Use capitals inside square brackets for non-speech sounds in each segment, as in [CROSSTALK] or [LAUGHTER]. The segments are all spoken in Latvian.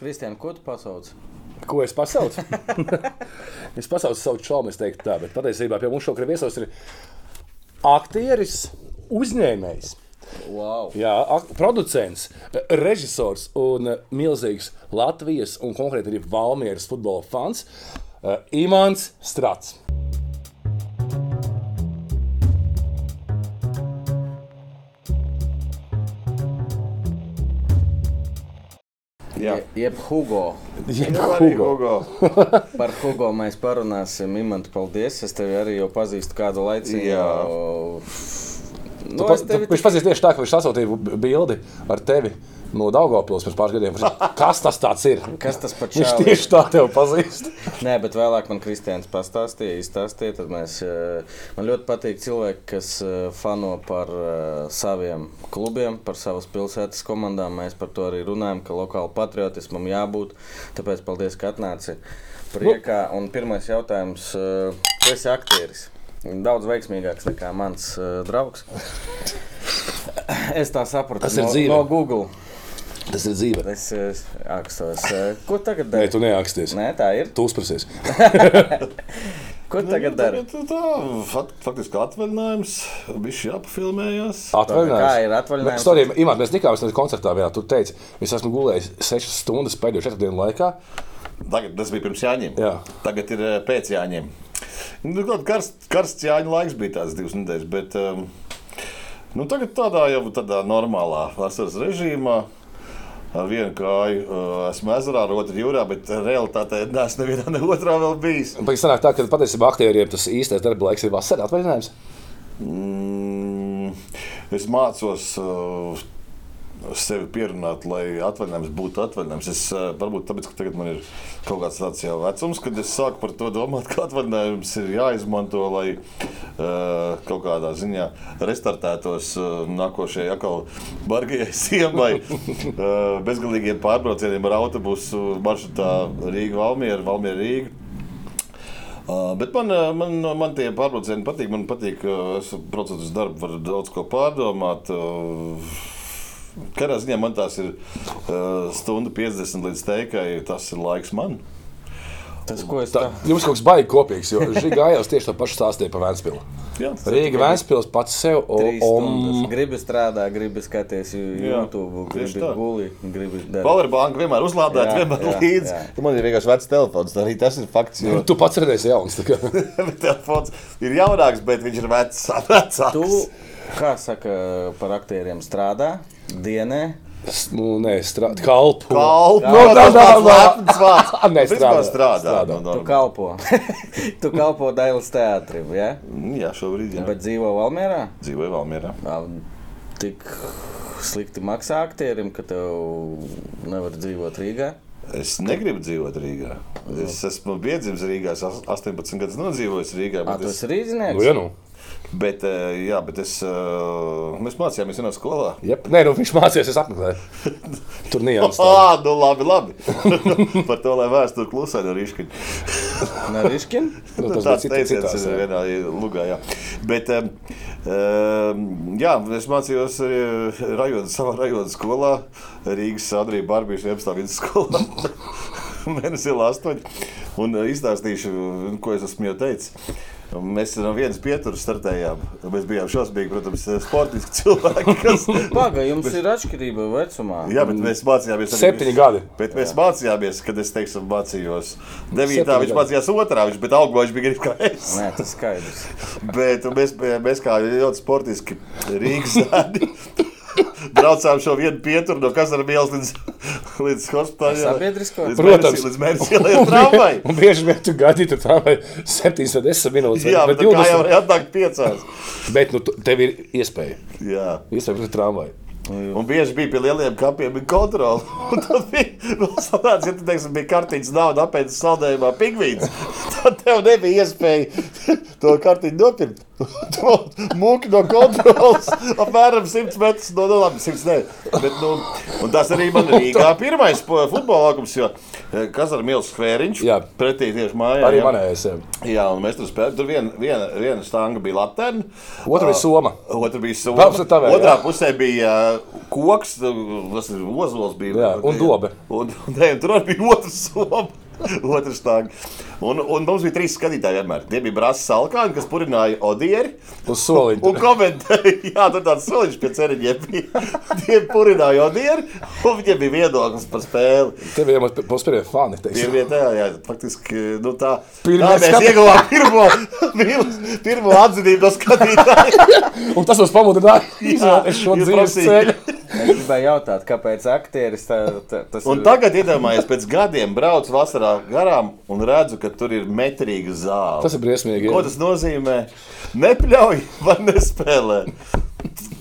Kristiāna, ko tu pasauc? Ko es pasaucu? [LAUGHS] es pasaucu savu čomu, es teiktu tā, bet patiesībā pie mums šokar viesos ir aktieris, uzņēmējs. Wow. Jā, producents, režisors un milzīgs Latvijas un konkrēti arī Valmieras futbola fans uh, Imants Strats. Jā, Je- Jeb Hugo. Jeb Hugo. Hugo. [LAUGHS] Par Hugo mēs parunāsim. Imants, paldies. Es tevi arī jau pazīstu kādu laiku. Jā. Nu, tevi viņš pazīst tieši tā, ka viņš sasūtīja b- bildi ar tevi no Daugopils pirms pāris gadiem. Kas tas ir? Kas tas par Viņš čāli? tieši tā tevi pazīst. Nē, bet vēlāk man Kristians pastāstīja, izstāstīja. Tad mēs, eh, man ļoti patīk cilvēki, kas eh, fano par eh, saviem klubiem, par savas pilsētas komandām. Mēs par to arī runājam, ka lokāli patriotismam jābūt. Tāpēc paldies, ka atnāci priekā. Un pirmais jautājums. Tu esi aktieris. Daudz veiksmīgāks nekā mans uh, draugs. Es tā sapratu Tas ir no, dzīve. no Google. Tas ir dzīve. Es akstos. Ko tagad Nē, dari? tu neaksties. Nē, tā ir. Tu uzprasies. [LAUGHS] Ko tagad dari? Nu, tā, fakt, faktiski atvaļinājums, viņš jāpafilmējās. Atvaļinājums. Kā ir atvaļinājums? Sorry, Imants, mēs tikāmies tajā koncertā. Jā, tu teici, es esmu gulējis 6 stundas pēdējo 4 dienu laikā. Tagad tas bija pirms Jāņiem. Jā. Tagad ir pēc Jāņiem. Nu, karsts, karsts Jāņa laiks bija tāds divas nedēļas, bet um, nu, tagad tādā jau tādā normālā vasaras režīmā. Ar vienu kāju uh, esmu ezerā, ar otru jūrā, bet realitātē neesmu nevienā, ne otrā vēl bijis. Pēc tam tā, ka patiesībā aktieriem tas īstais darba laiks ir vasarā atvaļinājums. Mm, es mācos uh, sevi pierunāt, lai atvaļinājums būtu atvaļinājums. Es uh, varbūt tāpēc, ka tagad man ir kaut kāds tāds jau vecums, kad es sāku par to domāt, [LAUGHS] ka atvaļinājums ir jāizmanto, lai uh, kaut kādā ziņā restartētos uh, nākošajai atkal bargajai [LAUGHS] siemai, uh, bezgalīgiem pārbraucieniem ar autobusu maršrutā Rīga-Valmiera, Valmiera-Rīga. Uh, bet man, man, man tie pārbraucieni patīk. Man patīk, ka es braucot uz darbu, varu daudz ko pārdomāt. Uh, Katrā ziņā man tās ir uh, stunda 50 līdz teikai. Tas ir laiks man. Tas, ko es Tā, tā jums kaut kas baigi kopīgs, jo Žigājos tieši to pašu stāstīja par Vēnspili. Jā, Rīga Vēnspils pats sev om. gribi strādāt, gribi skatīties Jā, YouTube, gribi tā. gulēt, gribi darīt. Powerbank vienmēr uzlādēta, Jā, vienmēr jā, līdzi. jā. Man ir vienkārši vecs telefons. Arī tas ir fakts. Jo [LAUGHS] Tu pats redzēsi jauns. tā [LAUGHS] telefons ir jaunāks, bet viņš ir vecs. [LAUGHS] vecāks. Tu, kā saka, par aktieriem strādā dienā. S- Nu, nē, strādā. Kalpu. Kalpo, Nu, tā, tas tā, vārds. [LAUGHS] Nē, strādā, strādā. strādā. nu, Tu kalpo. [LAUGHS] tu kalpo Dailas teātrim, ja? Jā, šobrīd jā. bet dzīvo Valmērā. dzīvoju Valmierā. Tik slikti maksā aktierim, ka tev nevar dzīvot Rīgā. Es negribu dzīvot Rīgā. Es esmu piedzimis Rīgā, es as- 18 gadus nodzīvojis Rīgā. Bet tu es, esi rīznieks? Nu, ja nu. Bet, eh, jā, bet es, eh, mēs mācījāmies vienā skolā. Jep. Nē, nu viņš mācījās, es apmeklēju. [LAUGHS] Tur nījās. Ah, nu labi, labi. [LAUGHS] Par to, lai vēsture klusē no Rīškaņa. Neriškin? Nu, tas Tāds bija cits- teiciens ir vienā lugā, jā. Bet, um, jā, es mācījos rajona, savā rajona skolā, Rīgas Adrija Barbīša 11. vidusskolā. [LAUGHS] Mēnesī 8. Un izstāstīšu, ko es esmu jau teicis. Mēs no vienas pieturas startējām. Mēs bijām šausmīgi, protams, sportiski cilvēki. Kas... [LAUGHS] Paga, jums ir atšķirība vecumā. Jā, bet mēs mācījāmies arī- Septiņi gadi. Bet mēs mācījāmies, kad es teiksim, mācījos 9. Septiņi viņš mācījās 2. Viņš, bet augļā viņš bija kā es. Nē, tas skaidrs. [LAUGHS] Bet mēs, mēs kā ļoti sportiski Rīgas zēni [LAUGHS] [LAUGHS] braucām šo vienu pieturu no Kazara ielas līdz, līdz hospitālai. Sabiedrisko? Līdz Protams. Mēnesī, līdz mēnesī ielai tramvai. Un bieži vien tu gaidīji, tur tā vai 7 vai 10 minūtes. Jā, vai bet kā jau 20. var atnākt piecās. Bet nu, tu- tev ir iespēja. Jā. Iespēja pret tramvaju. Un bieži bija pie lieliem kapiem kontrole. [LAUGHS] Un Tad bija vēl tāds, ja tu teiksim, bija kartīņas nauda apēdis saldējumā pingvīns. [LAUGHS] Tad tev nebija iespēja [LAUGHS] to kartīņu nopirkt. Mūki no kontrolas apmēram 100 metrus no, no labi, 100 ne. Bet, nu, un tas arī man Rīgā pirmais futbola laukums, jo Kazar Mils Skvēriņš Jā. pretī tieši mājā. Arī manējais. jā. Jā, un mēs tur spēlējām. Tur viena, viena, viena stanga bija laterna. Otra bija Soma. Otra bija pēc tavē, Otrā jā. pusē bija uh, koks, tas ir ozols. Bija, Jā, un dobe. Un, un, ne, un tur arī bija otrs soma. [LAUGHS] Otrs stāvs. Un, un mums bija trīs skatītāji vienmēr. Tie bija brāzis Salkāni, kas purināja Odieri. Uz soliņa. Un komentēja, [LAUGHS] jā, tur tāds soliņš pie ceriņiem bija. [LAUGHS] Tie purināja Odieri, un viņiem bija viedoklis par spēli. Tev jau būs pirmie fani. Tie teiksim. bija tā, jā, faktiski, nu tā. Pirmie tā mēs skati- ieguvām pirmo, [LAUGHS] pirmo, atzinību no skatītājiem. Un tas mums pamudināja izvēlēties šo dzīves ceļu. Es gribēju jautāt, kāpēc aktieris tā, tā, tas Un tagad, iedomājieties, pēc gadiem braucu vasarā garām un redzu, ka tur ir metrīga zāle. Tas ir briesmīgi. Ko tas nozīmē? Nepļauj, [LAUGHS] vai nespēlē.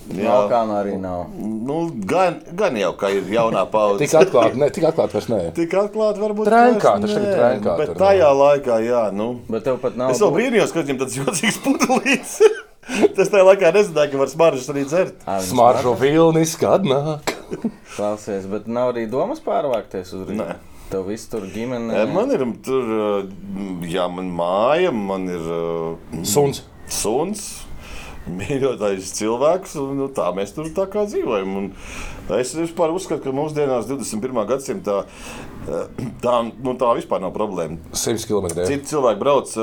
Balkāna arī nav. Nu, gan, gan jau, ka ir jaunā paudze. Tik atklāti, ne, tik atklāti vairs nē. Tik atklāti, varbūt Trenkā, vairs tas tagad nē, trenkā Bet tur, tajā laikā, jā, nu. Bet tev pat nav. Es vēl brīnījos, ka viņam tāds [LAUGHS] jocīgs pudelīts. Tas tajā laikā nezināja, ka var smaržas arī dzert. Smaržo vilnis, kad nāk. Klausies, bet nav arī domas pārvākties uz Rīgā. Tev viss tur ģimene. E, Man ir tur, uh, jā, man māja, man ir uh, Suns. suns, mīļotais cilvēks, un nu, tā mēs tur tā kā dzīvojam. Un es vispār uzskatu, ka mūsdienās, 21. gadsimtā, tā, nu, tā vispār nav problēma. 100 km. Citi cilvēki brauc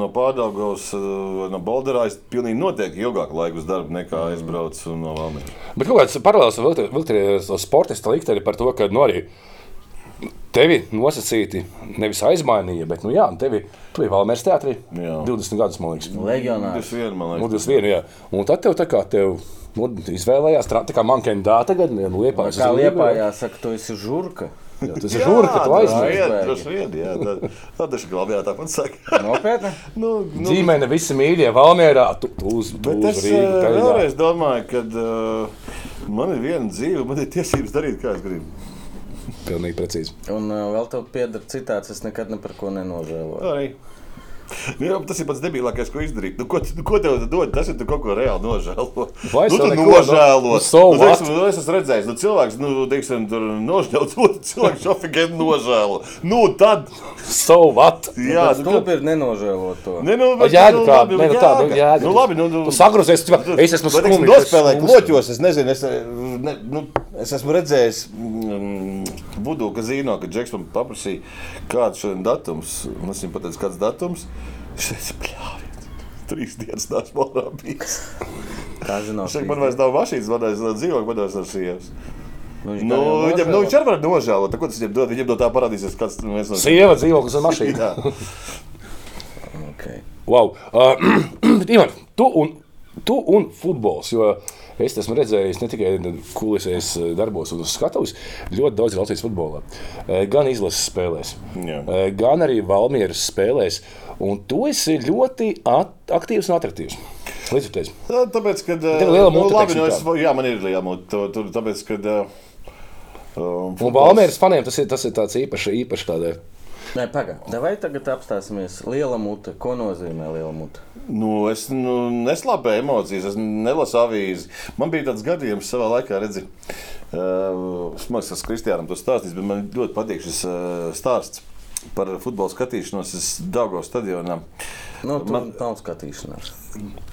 no Pārdaugavas, uh, no Bolderā. Es pilnīgi noteikti ilgāku laiku uz darbu nekā es braucu no Valmijas. Bet kāds paralēls vilkties uz sportista likteni par to, ka nu, arī tevi nosacīti nevis aizmainīja, bet, nu jā, tevi, tu biji Valmērs teātrī Jā. 20 gadus, man liekas. Legionārs. Tas vien, man Nu, liekas. tas vienu, jā. Un tad tev tā kā tev nu, izvēlējās, tā kā man kandidāta tagad, nu, liepājas. Kā uz Rīgu, liepā jāsaka, tu esi žurka. Jā, tas ir žūri, ka tu aizmirsti. aizmirsti. Tas vien, jā. tāpat saka. Nopietni? [LAUGHS] Nu, nu, Ģimene, visi mīļie, Valmērā, tu, tu uz, tu Bet uz es Rīgu. uh, peļņā. vēlreiz domāju, ka uh, man ir viena dzīve, man ir tiesības darīt, kā es gribu. Pilnīgi precīzi. Un uh, vēl tev pieder citāts, es nekad ne par ko nenožēloju. Arī. Nu, jā, tas ir pats debilākais, ko izdarīt. Nu, ko, nu, ko tev dod? Tas ir tu kaut ko reāli nožēlo. Vai nu, tu nožēlo. nu, so nu, teiksim, nu, es esmu redzējis, nu, cilvēks, nu, teiksim, tur nožēlo, [LAUGHS] cilvēku šoferiem nožēlo. Nu, tad, So what? [LAUGHS] jā, Bet nu, tu ir nennožēlot to. Ne, nu, Vai jēga kāda? Nē, nu tā, nu, jēga. Nu, labi, nu, nu, Tu sagruzies, tu, es esmu Bet, skumjš. nospēlēju kloķos, es nezinu, es, ne, nu, es esmu redzējis mm, Budu kazino, kad Džeks man paprasīja, kāds šodien datums. Un es viņam pateicu, kāds datums. Viņš teica, pļāviet, trīs dienas nāc malā bijis. Kā Viņš saka, man vairs nav mašīnas, man vairs nav dzīvokļa, man vairs nav sievas. Nu, viņš Nu, viņam, nu, viņš arī var nožēlot. Ko tas viņam dod? Viņam no tā parādīsies kāds nu, viens no Sieva, dzīvoklis un mašīna. [LAUGHS] [LAUGHS] Okay. Wow. Uh, [CLEARS THROAT] Ivan, tu un, tu un futbols. Jo es esmu redzējis ne tikai kulisēs darbos un uz skatuves, ļoti daudz ir Latvijas futbolā. Eh, Gan izlases spēlēs, Jā. eh, gan arī Valmieras spēlēs. Un tu esi ļoti aktīvs un attraktīvs. Līdzjūties. Tā, Tāpēc, kad. Tev ir liela nu, mute, labi, teiksim nu, es, tā. jā, man ir liela. Tur, tāpēc, kad. Uh, Un Valmieras faniem tas ir, tas ir tāds īpašs, īpašs tādā. Nē, pagaidi. Vai tagad apstāsimies? Liela mute. Ko nozīmē liela mute? Nu, es nu, neslāpēju emocijas, es nelasu avīzi. Man bija tāds gadījums savā laikā, redzi, uh, es domāju, ka Kristiānam to stāstīs, bet man ļoti patīk šis uh, stāsts par futbola skatīšanos. Es Dāngos stadionā. Nu, Man- nav skatīšanās.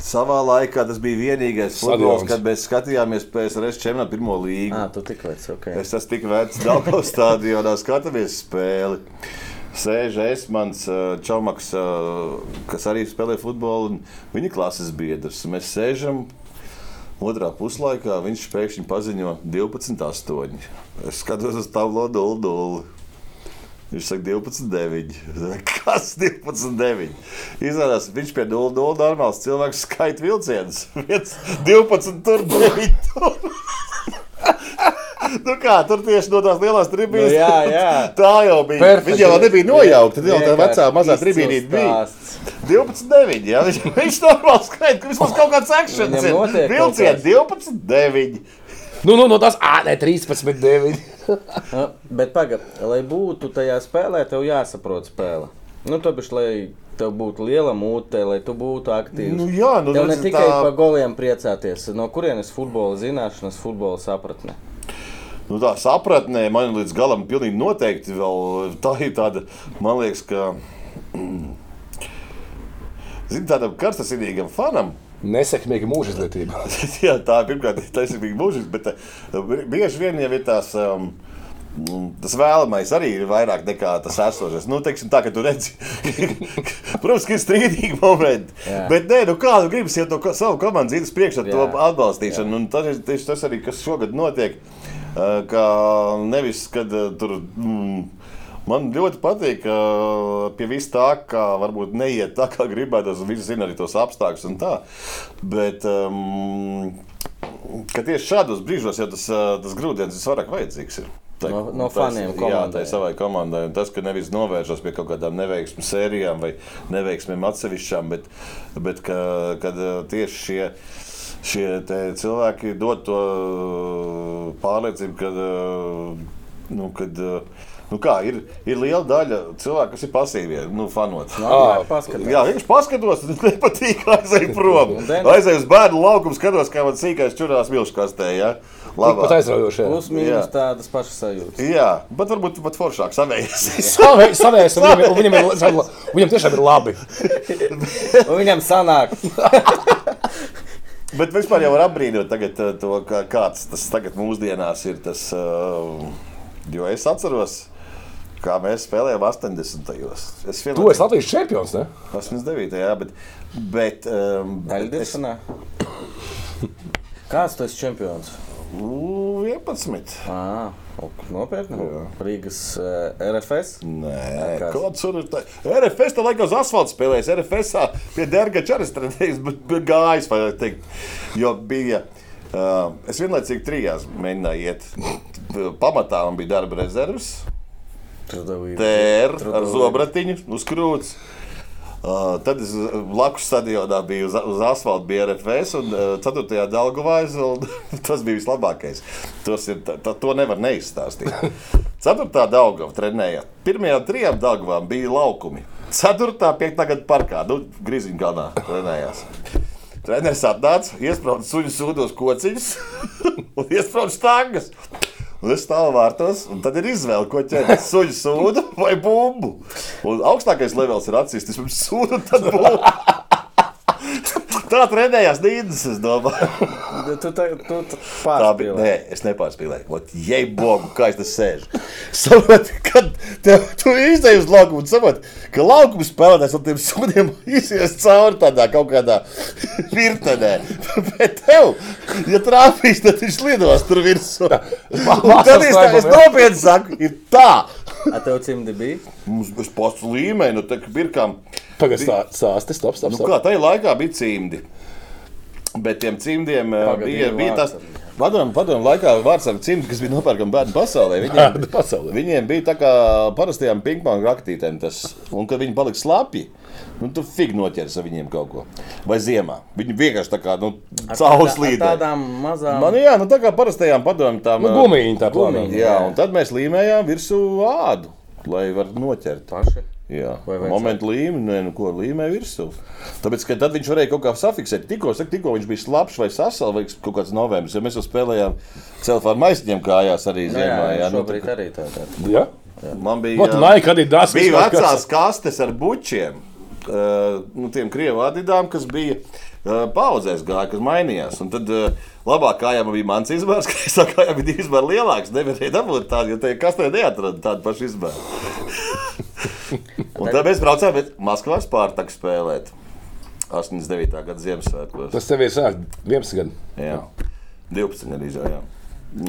Savā laikā tas bija vienīgais futbols, kad mēs skatījāmies PSRS čempionāta pirmo līgu. Ah, tu tik vecs, ok. Es esmu tik vecs, Dāngos stadionā skatāmies spēli. Sēž es, mans uh, čomaks, uh, kas arī spēlē futbolu, un viņa klases biedrs. Mēs sēžam otrā puslaikā, viņš pēkšņi paziņo 12, 8. Es skatos uz tablo 0, 0. Viņš saka, 12, 9. [LAUGHS] Kas 12, 9? Izrādās, viņš pie 0, 0 normāls cilvēks skaita vilcienus. [LAUGHS] 12, tur 9. Tur. [LAUGHS] nu kā, tur tieši no tās lielās tribīnes. Nu, jā, jā. [LAUGHS] Tā jau bija. Perfekti. Viņa jau nebija nojaukta. Tad jau tā vecā mazā tribīnīte bija. stāsts. 12, 9. Jā. Viņš, viņš normāli skaita, ka vismaz kaut kāds akcents kas. 12, 9. Nu, nu, nu tas ā, ne, 13, 9. Nu, Bet, pagaidi, lai būtu tajā spēlē, tev jāsaprot spēle. Nu, to bišķi, lai tev būtu liela mūte, lai tu būtu aktīvs. Nu, jā, nu, Tev ne tikai tā- par goliem priecāties, no kurienes futbola zināšanas, futbola sapratne. Nu, tā sapratnē man līdz galam pilnīgi noteikti vēl tā ir tāda, man liekas, ka. mm, [CLEARS THROAT] Zini, tādam karstasinīgam fanam, Nesekmīga mūža izglītība. [LAUGHS] jā, tā ir pirmkārt taisnība mūžīga, bet eh, bieži vien jau ir tās. Um, mm, Tas vēlamais arī ir vairāk nekā tas esošais. Nu, teiksim, tā, ka tu redzi, [LAUGHS] protams, ka ir strīdīgi momenti. Jā. Bet, nē, nu, kādu gribas iet no ko- savu komandu dzīves priekšā, to atbalstīšanu. Un tas ir tieši tas, arī, kas šogad notiek. Kā nevis, kad tur. Mm, Man ļoti patīk, ka pie vis tā, kā varbūt neiet tā, kā gribētos, un visi zina arī tos apstākļus un tā. Bet, um, ka tieši šādos brīžos jau tas, tas grūdienis visvairāk vajadzīgs ir. Tā- No- no faniem Jā, komandai. tā ir savai komandai. Un tas, ka nevis novēršas pie kaut kādām neveiksmēm sērijām vai neveiksmēm atsevišķām, bet, bet ka, kad uh, tieši šie. Šie cilvēki dod to uh, pārliecību, ka, uh, nu, kad, nu kā, ir, ir liela daļa cilvēku, kas ir pasīvie, nu, fanot. Nāk, paskatās. Jā, viņš paskatos, tad nepatīk, [LAUGHS] aizēj prom. Aizēj uz bērnu laukumu, skatos, kā man sīkais čurās milškastē. Ja? Pat Labā. aizraujoši. Plus mīnus tādas pašas sajūtas. Jā, bet varbūt pat foršāk savējas. [LAUGHS] Savē- Savējais, un viņam, un viņam, ir, viņam tiešām ir labi. Un viņam sanāk, [LAUGHS] bet vispār jau var apbrīnot tagad, uh, to, kā, kāds tas tagad mūsdienās ir. Tas, uh, jo es atceros. Kā mēs spēlējām 80. gados. Es Tu esi Latvijas čempions, ne? 89. Jā, bet. bet um, bet es-. Kāds tu esi čempions? Nu, 11. Ā, ok, nopietni. Rīgas uh, RFS. Nē, kāds? tur ir. tā- RFS tā laikā uz asfalta spēlējis. RFS pie Derga Čaras trenējas, bet gājis, vai teikt. Jo bija. Uh, es vienlaicīgi trijās mēģināju iet. Pamatā man bija darba rezerves, TR ar zobratiņu uz krūts. Uh, tad es uh, blakus stadionā biju uz, uz asfalta, bija RFS, un uh, 4. Dāngavā [LAUGHS] tas bija vislabākais. Tos ir, tā, to nevar neizstāstīt. [LAUGHS] 4. Dāngavā trenēja. Pirmajām trijām Dāngavām bija laukumi. 4. 5. gada parkā, nu, Grīziņkalnā trenējās. Treneris atnāca, iesprūda suņu sūdos kociņus [LAUGHS] un iesprūda stāgas. Un es stāvu vārtos, un tad ir izvēle, ko ķert. Suņu sūdu vai bumbu. Un augstākais levels ir atzīst, vispirms sūdu un tad bumbu. [LAUGHS] Tā trenējās Nīderlandes, es domāju. [LAUGHS] Tu, tu, tu, Tā bija. Nē, es nepārspīlēju. Ot, Jei, bogu, kā es te sēžu. [LAUGHS] Saproti, kad tev, tu izdeji uz laukumu, un saproti, ka laukuma spēlētājs ar tiem sūdiem [LAUGHS] izies cauri tādā kaut kādā virtenē. Bet tev, ja trāpīs, tad viņš lidos tur virsū. Un tad es, tā, es nopietni saku, ir tā. A tev cimdi bija? Mums bez posts līmeņa, nu, tā kā birkām. Pagaidām, stāsti, stop, stop. Nu, stop. kā tajā laikā bija cimdi. Bet tiem cimdiem eh, Pagaid, bija, bija bija tas. Padomu, padomu laikā vārds ar cimdu, kas bija nopērkami bērnu pasaulē. [LAUGHS] Viņiem, Bērnu pasaulē. viņiem bija tā kā parastajām pingpong raktītēm. Tas, un kad viņi palika slapji, nu, tu fig noķers ar viņiem kaut ko. Vai ziemā. Viņi vienkārši tā kā nu, caurslīdē. Tādām mazām. Man jā, nu tā kā parastajām padomu tām. Nu, gumīņi tā Gumīņi. plānā. Jā, un tad mēs līmējām virsū ādu, lai varētu noķert. paši. Jā, momentu līmenī, nu, ko līmē virsū. Tāpēc, ka tad viņš varēja kaut kā safiksēt. Tikko, saku, tikko viņš bija slapjš vai sasals, vai kaut kāds novembris, jo mēs jau spēlējām celfā ar maisiņiem kājās arī Nu, ziemā. jā, Jā, nu, šobrīd tā, arī tā. tā. Jā? man bija, Vat Nike arī das bija kas- vecās kastes ar bučiem. Uh, nu, tiem krievu adidām, kas bija uh, paudzēs, gāja, kas mainījās. Un tad uh, labāk kājām bija mans izmērs, [LAUGHS] kreisā kājām bija divi izmēri lielāks. Nevarēja dabūt tādu, jo te kastē neatrada tādu pašu izmēru. [LAUGHS] Un tad mēs braucām Maskavā Spārtaku spēlēt. 89. gada Ziemassvētkos. Tas tev ir sākts 11 gadu. Jā, 12 arī jau. jā.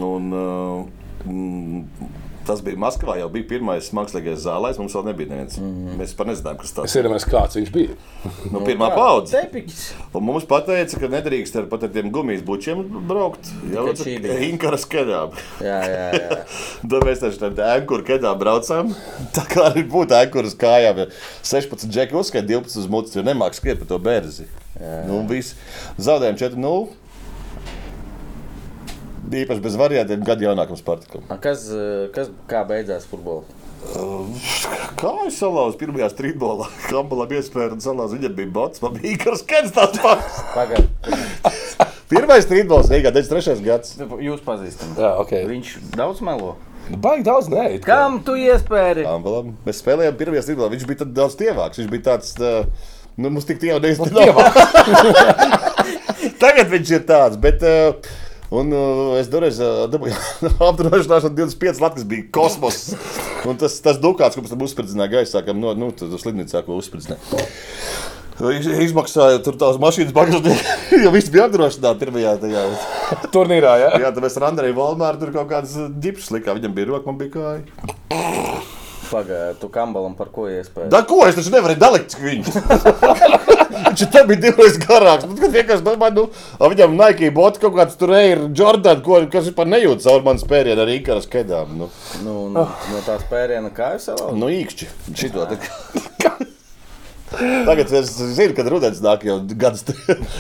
Un, uh, mm, tas bija Maskavā, jau bija pirmais mākslīgais zālais. Mums vēl nebija neviens. Mm. Mēs pat nezinājām, kas tas Es iedomājos, kāds viņš bija. Nu, pirmā paudze. Un mums pateica, ka nedrīkst ar pat ar tiem gumijas bučiem braukt. Jā, Tikai čīdīt. Inkaras kedā. Jā, jā, jā. [LAUGHS] Tad mēs taču tam ēnkuru kedā braucām. Tā kā arī būtu ēnkuru uz kājām. ja 16 džeki uzskaita 12 uz mutes, jo nemāk skriet pa to bērzi. Nu, un viss. Zaudējām 4-0. Īpaši bez variantiem, gadu jaunākam Spartakam. A, Kas, eh, kas kā beidzās futbolā? Kā es salauzu pirmajā strīdbolā? [LAUGHS] Kambalam iespēja un salauzu. Viņam bija bots, man bija Ikars Kens tāds pats. [LAUGHS] [LAUGHS] Pirmais strīdbols Rīgā, 93. gads. jūs pazīstat. Jā, ok. Viņš daudz melo. Baigi daudz, nē. it kā. Kam tu iespēri? Kambalam. Mēs spēlējām pirmajā strīdbolā. Viņš bija daudz tievāks. Viņš bija tāds, uh, nu, mums tik tie jau neizdevies. Tagad viņš ir tāds, bet. Uh, Un uh, es toreiz uh, dabūju [LAUGHS] apdrošināšanu, 25 latvijas bija kosmos. Un tas, tas dukāts, ko mēs tam uzspridzināja gaisā, kam no, nu, tad slimnīcā, ko uzspridzināja. Iz- Izmaksāja tur tās mašīnas bagāžnieki, [LAUGHS] jo viss bija apdrošināts pirmajā tajā. Turnīrā, jā. Jā, tad mēs ar Andreju Valmāru tur kaut kādas ģipšas likām. Viņam bija roka, man bija kāja. Pagaidiet, tu kambalam par ko iespēri? Da, ko es taču nevarēju dalīt viņu? Viņš ir bija divreiz garāks. Nu, kad vienkārši domāju, nu, a viņam Nike bots kaut kāds tur ir Jordan, ko, kas vispār nejūt caur manas spērienu ar Ikaras kedām. Nu, Nu, no, no tās pēriena kā jūs savā? nu īkšķi. Šito. Tagad es zinu, kad rudens nāk jau gadus,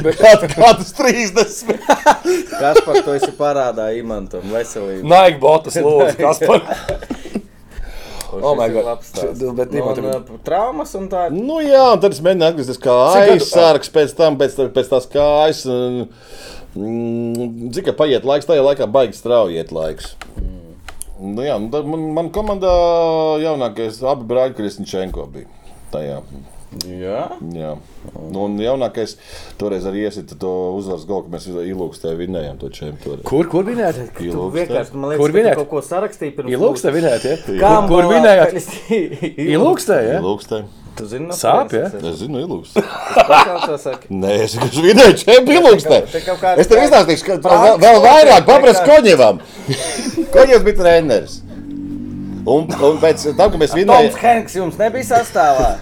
gadu, gadus 30. Kas par to esi parādā imantam? Veselību. Nike botas, lūdzu, kas par. Oh ir bet Nu, Imantam- un, uh, Traumas un tā. Nu, jā, un tad es mēģināju atgriezties kā aizsargs, pēc tam pēc, pēc tās kājas. un, Mm, Cik tā paiet laiks, tajā laikā baigi strauji iet laiks. Nu, jā, nu, tad man, man komandā jaunākais abi brāļi Kristīnčenko bija. Tajā. Jā. Jā. Nu, un jaunākais toreiz arī iesita to uzvaras golu, ka mēs ilūkstē vinējām to čempionu. Kur, kur Ilūkstē. vienkārši, man liekas, Kur vinēt? kaut ko sarakstīji pirms Ilūkstē vinējāt, ja? Kam Kur, kur vinējāt? [LAUGHS] Ilūkstē. Ja? Ilūkstē. Tu zini, no Sāp, ja? Es zinu, ilūkstē. Nē, es vienkārši vinēju čempionu ilūkstē. Es tev izstāstīšu, ka vēl, vairāk paprast. Koņevam. Koņevs bija treneris. Un, un pēc tam, kad mēs Toms vinējām, Henks jums nebija sastāvā.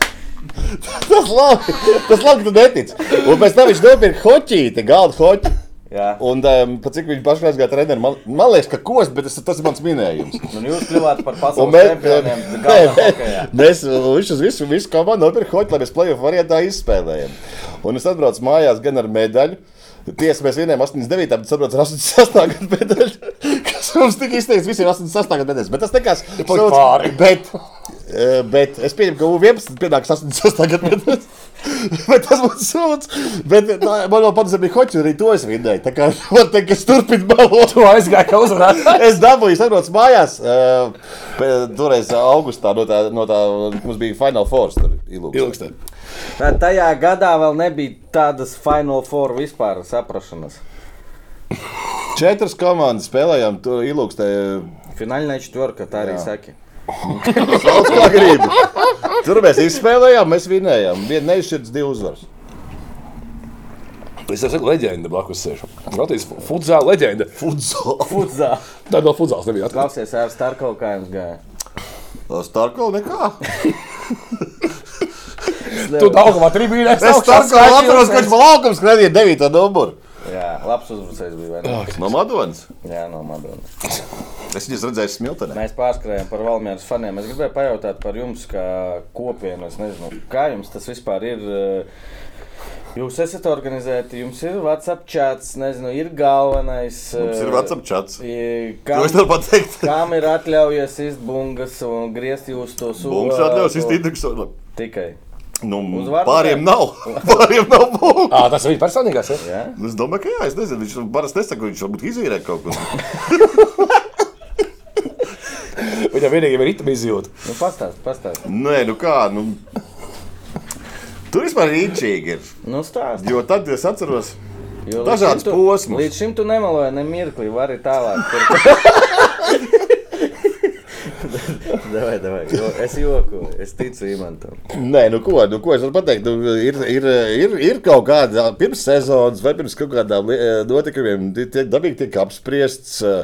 [LAUGHS] tas labi, tas labi, tu netic. Un pēc tam viņš nopirka hoķīti, galda hoķi. Jā. Un um, cik viņš pašai gāja treneri, man, man liekas, ka kost, bet tas, tas ir mans minējums. Un jūs kļuvāt par pasaules čempioniem. nē, hokejā. mēs viņš uz visu, visu komandu nopirka hoķi, lai mēs play-off variantā izspēlējam. Un es atbraucu mājās gan ar medaļu. Tiesa, mēs vienojām 89, bet saprotu, ar 86 gadu medaļu. [LAUGHS] Kas mums tika izteikts visiem 88 gadu medaļas. Bet tas nekas paliek pāri. Bet, bet es pieņemu, ka U11 pienāks 88 gadu medaļas. Bet tas būtu sūds. Bet tā, man vēl patīk, bija hoci, arī to es vidēju. Tā kā [LAUGHS] man teikt, ka es turpinu balot. Tu aizgāji, ka uzvarēji. [LAUGHS] Es dabūju, saprotu, mājās. Uh, toreiz augustā no tā, no tā mums bija Final Four. Tur. Tā Tajā gadā vēl nebija tādas Final Four vispār saprašanas. Četras komandas spēlējām to ilūkstē. Finālā četvorka, tā arī Jā. saka. Sauc, kā gribi. Tur mēs izspēlējām, mēs vinējām. Viena neizšķirts, divi uzvaras. Es saku, leģenda blakus sēž. Latvijas futzāla leģenda. Futzā. Tā vēl futzāls nebija atklāts. Klausies, ar Starkovu kā jums gāja. Starko nekā. Tu daudzumā tribīnē. Es Starko atceros, ka viņš pa laukam skrēja 9 numuru. Jā, labs uzbrucējs bija. ne? No Madonas. Jā, no Madonas. Es viņus redzēju Smiltenē. Mēs pārskrējām par Valmieras faniem. Es gribēju pajautāt par jums, kā kopienu. Es nezinu, kā jums tas vispār ir. eh, Jūs esat organizēti, jums ir WhatsApp chats, nezinu, ir galvenais. Mums ir eh, WhatsApp chats. Kam, es varu pateikt? kam ir atļaujies izbungas un griezt jūs to sūdu? Mums atļaus iztīdruksu. Tikai. Nu, Uzvārdu pāriem kā? nav. Pāriem nav [LAUGHS] būs. Ā, tas bija personīgais. Ja? Ja? Es domāju, ka jā, es nezinu. Viņš parasti nesaka, ka viņš varbūt izīrē kaut ko. [LAUGHS] Viņam vienīgi ir ritma izjūta. Nu, pastāst, pastāst. Nē, nu kā. Nu... Tur vispār ir īņķīgi. Ir. Nu, stāst. Jo tad es atceros, Jo Dažādas posmas. Līdz šim tu nemeloji ne mirkli, vari tālāk. [LAUGHS] Davai, davai. Jo, es joku, es ticu Imantam. Nē, nu ko, nu ko es varu pateikt. Nu, ir, ir, ir, ir kaut kāda pirms sezonas vai pirms kaut kādām eh, notikumiem, tie- tie dabīgi tiek apspriests. eh,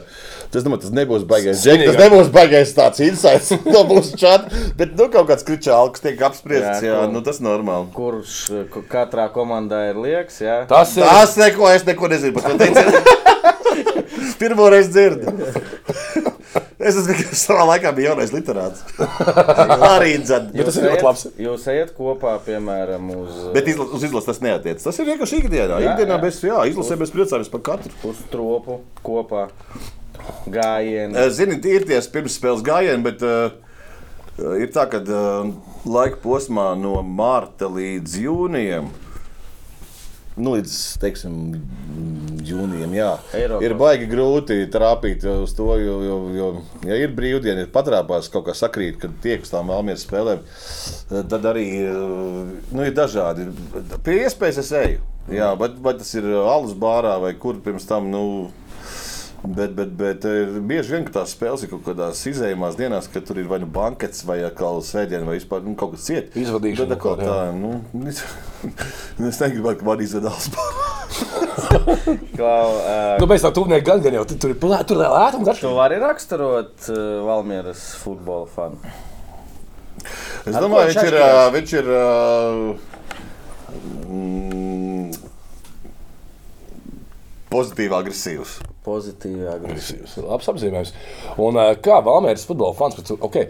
Tas, domāju, tas nebūs baigais. Džek, tas nebūs baigais tāds insights [LAUGHS] no mūsu čata. Bet nu, kaut kāds kričāls tiek apspriests. Jā, Jā, nu, tas ir normāli. Kurš eh, katrā komandā ir liekas, jā? Tas ir. Tas neko, es neko nezinu par to teicu. [LAUGHS] Pirmo reizi dzirdu. [LAUGHS] Es esmu tikai savā laikā biju jaunais literāts. [LAUGHS] Arī dzird. Bet tas ir ļoti labs. Jūs ejat kopā, piemēram, uz, Bet izla, uz izlases tas neatiecas. Tas ir vienkārši ikdienā. Jā, Ikdienā jā. mēs, jā, izlasē mēs priecājamies par katru. uz tropu kopā gājienu. Eh, Zini, ir tie pirmsspēles gājieni, bet uh, ir tā, ka uh, laika posmā no mārta līdz jūnijam. Nu, līdz teiksim, jūnijam, jā. Eiropā. Ir baigi grūti trāpīt uz to, jo, jo, jo ja ir brīvdiena, ir patrāpās kaut kā sakrīt, kad tiek uz tām Almīras spēlēm. Tad arī nu, ir dažādi. Pie iespējas es eju. Jā, bet, bet tas ir alus bārā vai kur pirms tam. Nu, Bet, bet, bet ir bieži vien, ka tās spēles ir kaut kādās izējumās dienās, kad tur ir vai nu bankets, vai atkal svētdiena, vai vispār nu, kaut kas cits. Izvadīšana Tad kaut tā, nu, es, [LAUGHS] es negribētu, ka man izvedās. Klau, uh, Nu, mēs tam tuvāk gan, gan jau tur, ir plā- tur ir lētums tu garš. vari raksturot uh, Valmieras futbola fanu. Es Ar domāju, viņš ir. ā, Viņš ir ā, mm, pozitīvi agresīvs. Pozitīvi agresīvi. Labs apzīmējums. Un ā, kā Valmēras futbola fans, okay.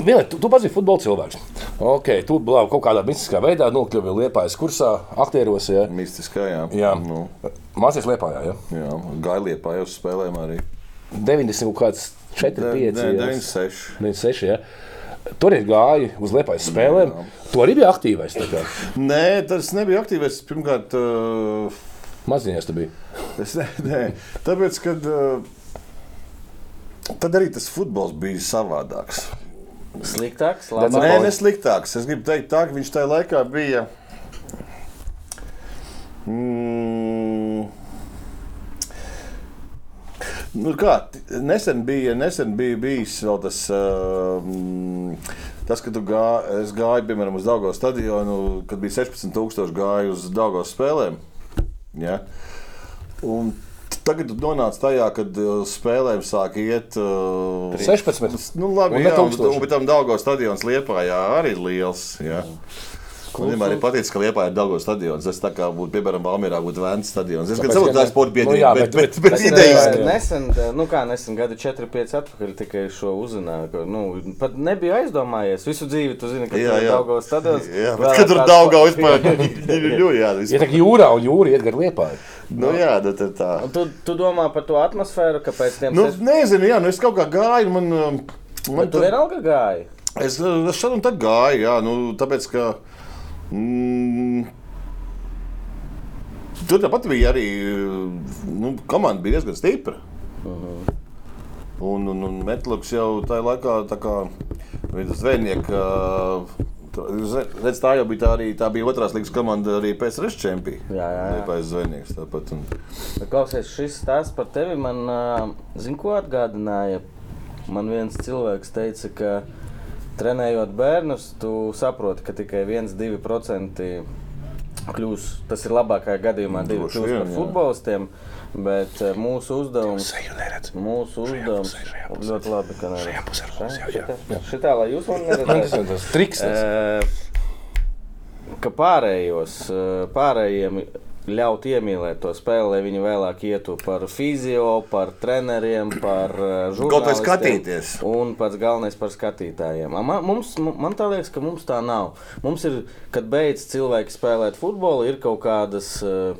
Vienlaik, tu, tu pats biji futbola cilvēks. Okay, tu biji kaut kādā mistiskā veidā nokļuvi Liepājas kursā, aktieros. Ja? Mistiskā, jā. Jā, Nu, mācīties Liepājā. Ja? jā. Gailiet pājos spēlēm arī. 90 kaut kāds 4, 5, Ne- ne- 96. 96. Ja? Tur ir gāji uz Liepājas spēlēm. Tu arī biji aktīvais. Nē, tas nebija aktīvs. Pirmkārt, uh, Maziņās tu biji. Es ne, nē, tāpēc, kad uh, tad arī tas futbols bija savādāks. Sliktāks, Bet Nē, labāks. nesliktāks. Es gribu teikt, tā, ka viņš tajā laikā bija. Mm, Nu, kā, nesen bija, nesen bija bijis tas, uh, tas kad gā, es gāju piemēram uz Dāngas stadionu, kad bija 16,000 gāju uz Dāngas spēlēm. Ja? Un tagad tu nonāc tajā, kad uh, spēlēm sāk iet. Uh, 16. Nu, labi, Un jā, un, tūkstoši. un pēc tam Dāngas stadions Liepā jā, arī ir liels. Jā. Man vienmēr ir paticis, ka Liepā ir Dāngas stadions. Es tā kā būtu, piemēram, Valmierā būtu Vēns stadions. Es saprotu, ka tā ir sporta Nu biedrība, jā, bet, bet- bet, bet- bet, bet- idejas. Nesen, nu kā nesen, gadu 4, 5 atpakaļ tikai šo uzzināju. Ka, nu, pat nebija aizdomājies. Visu dzīvi tu zini, ka Jā, ir jā. Daugavas stadions. Jā, bet kad tur pa- vispār [LAUGHS] ir jā, Ja tā kā jūrā un jūra iet gar Liepāju. Nu jā, tad ir tā. Tu, tu domā par to atmosfēru, ka pēc tam Nu, nezinu, jā, nu es kaut kā gāju, man, um, man tu vienalga gāji. Es, es šad un tad gāju, jā, nu, tāpēc, ka. Mm, tur tāpat bija arī. Nu, komanda bija diezgan stipra. Un, un, un Metlūks jau tajā laikā, tā kā zvejnieka. Redz, tā jau bija tā, arī, tā bija otrās līgas komanda arī pēc Reša čempionā. Jā, jā, jā. Pēc zvejnieks tāpat. Un, Klausies, šis stāsts par tevi man, zinu, ko atgādināja. Man viens cilvēks teica, ka trenējot bērnus, tu saproti, ka tikai 1-2% kļūs, tas ir labākajā gadījumā, divi kļūs par jā. futbolistiem. Bet eh, mūsu uzdevums, neredz. mūsu uzdevums pusē. ļoti labi, ka Šajā pusē ar mums, jā, jā, jā. Šitā, lai jūs man [LAUGHS] Tas neredzētu. ir tas triks. tas. Eh, ka pārējos, eh, pārējiem ļaut iemīlēt to spēli, lai viņi vēlāk ietu par fizio, par treneriem, par eh, žurnālistiem. skatīties. Un pats galvenais par skatītājiem. A, Man, mums, man tā liekas, ka mums tā nav. Mums ir, kad beidz cilvēki spēlēt futbolu, ir kaut kādas. Uh,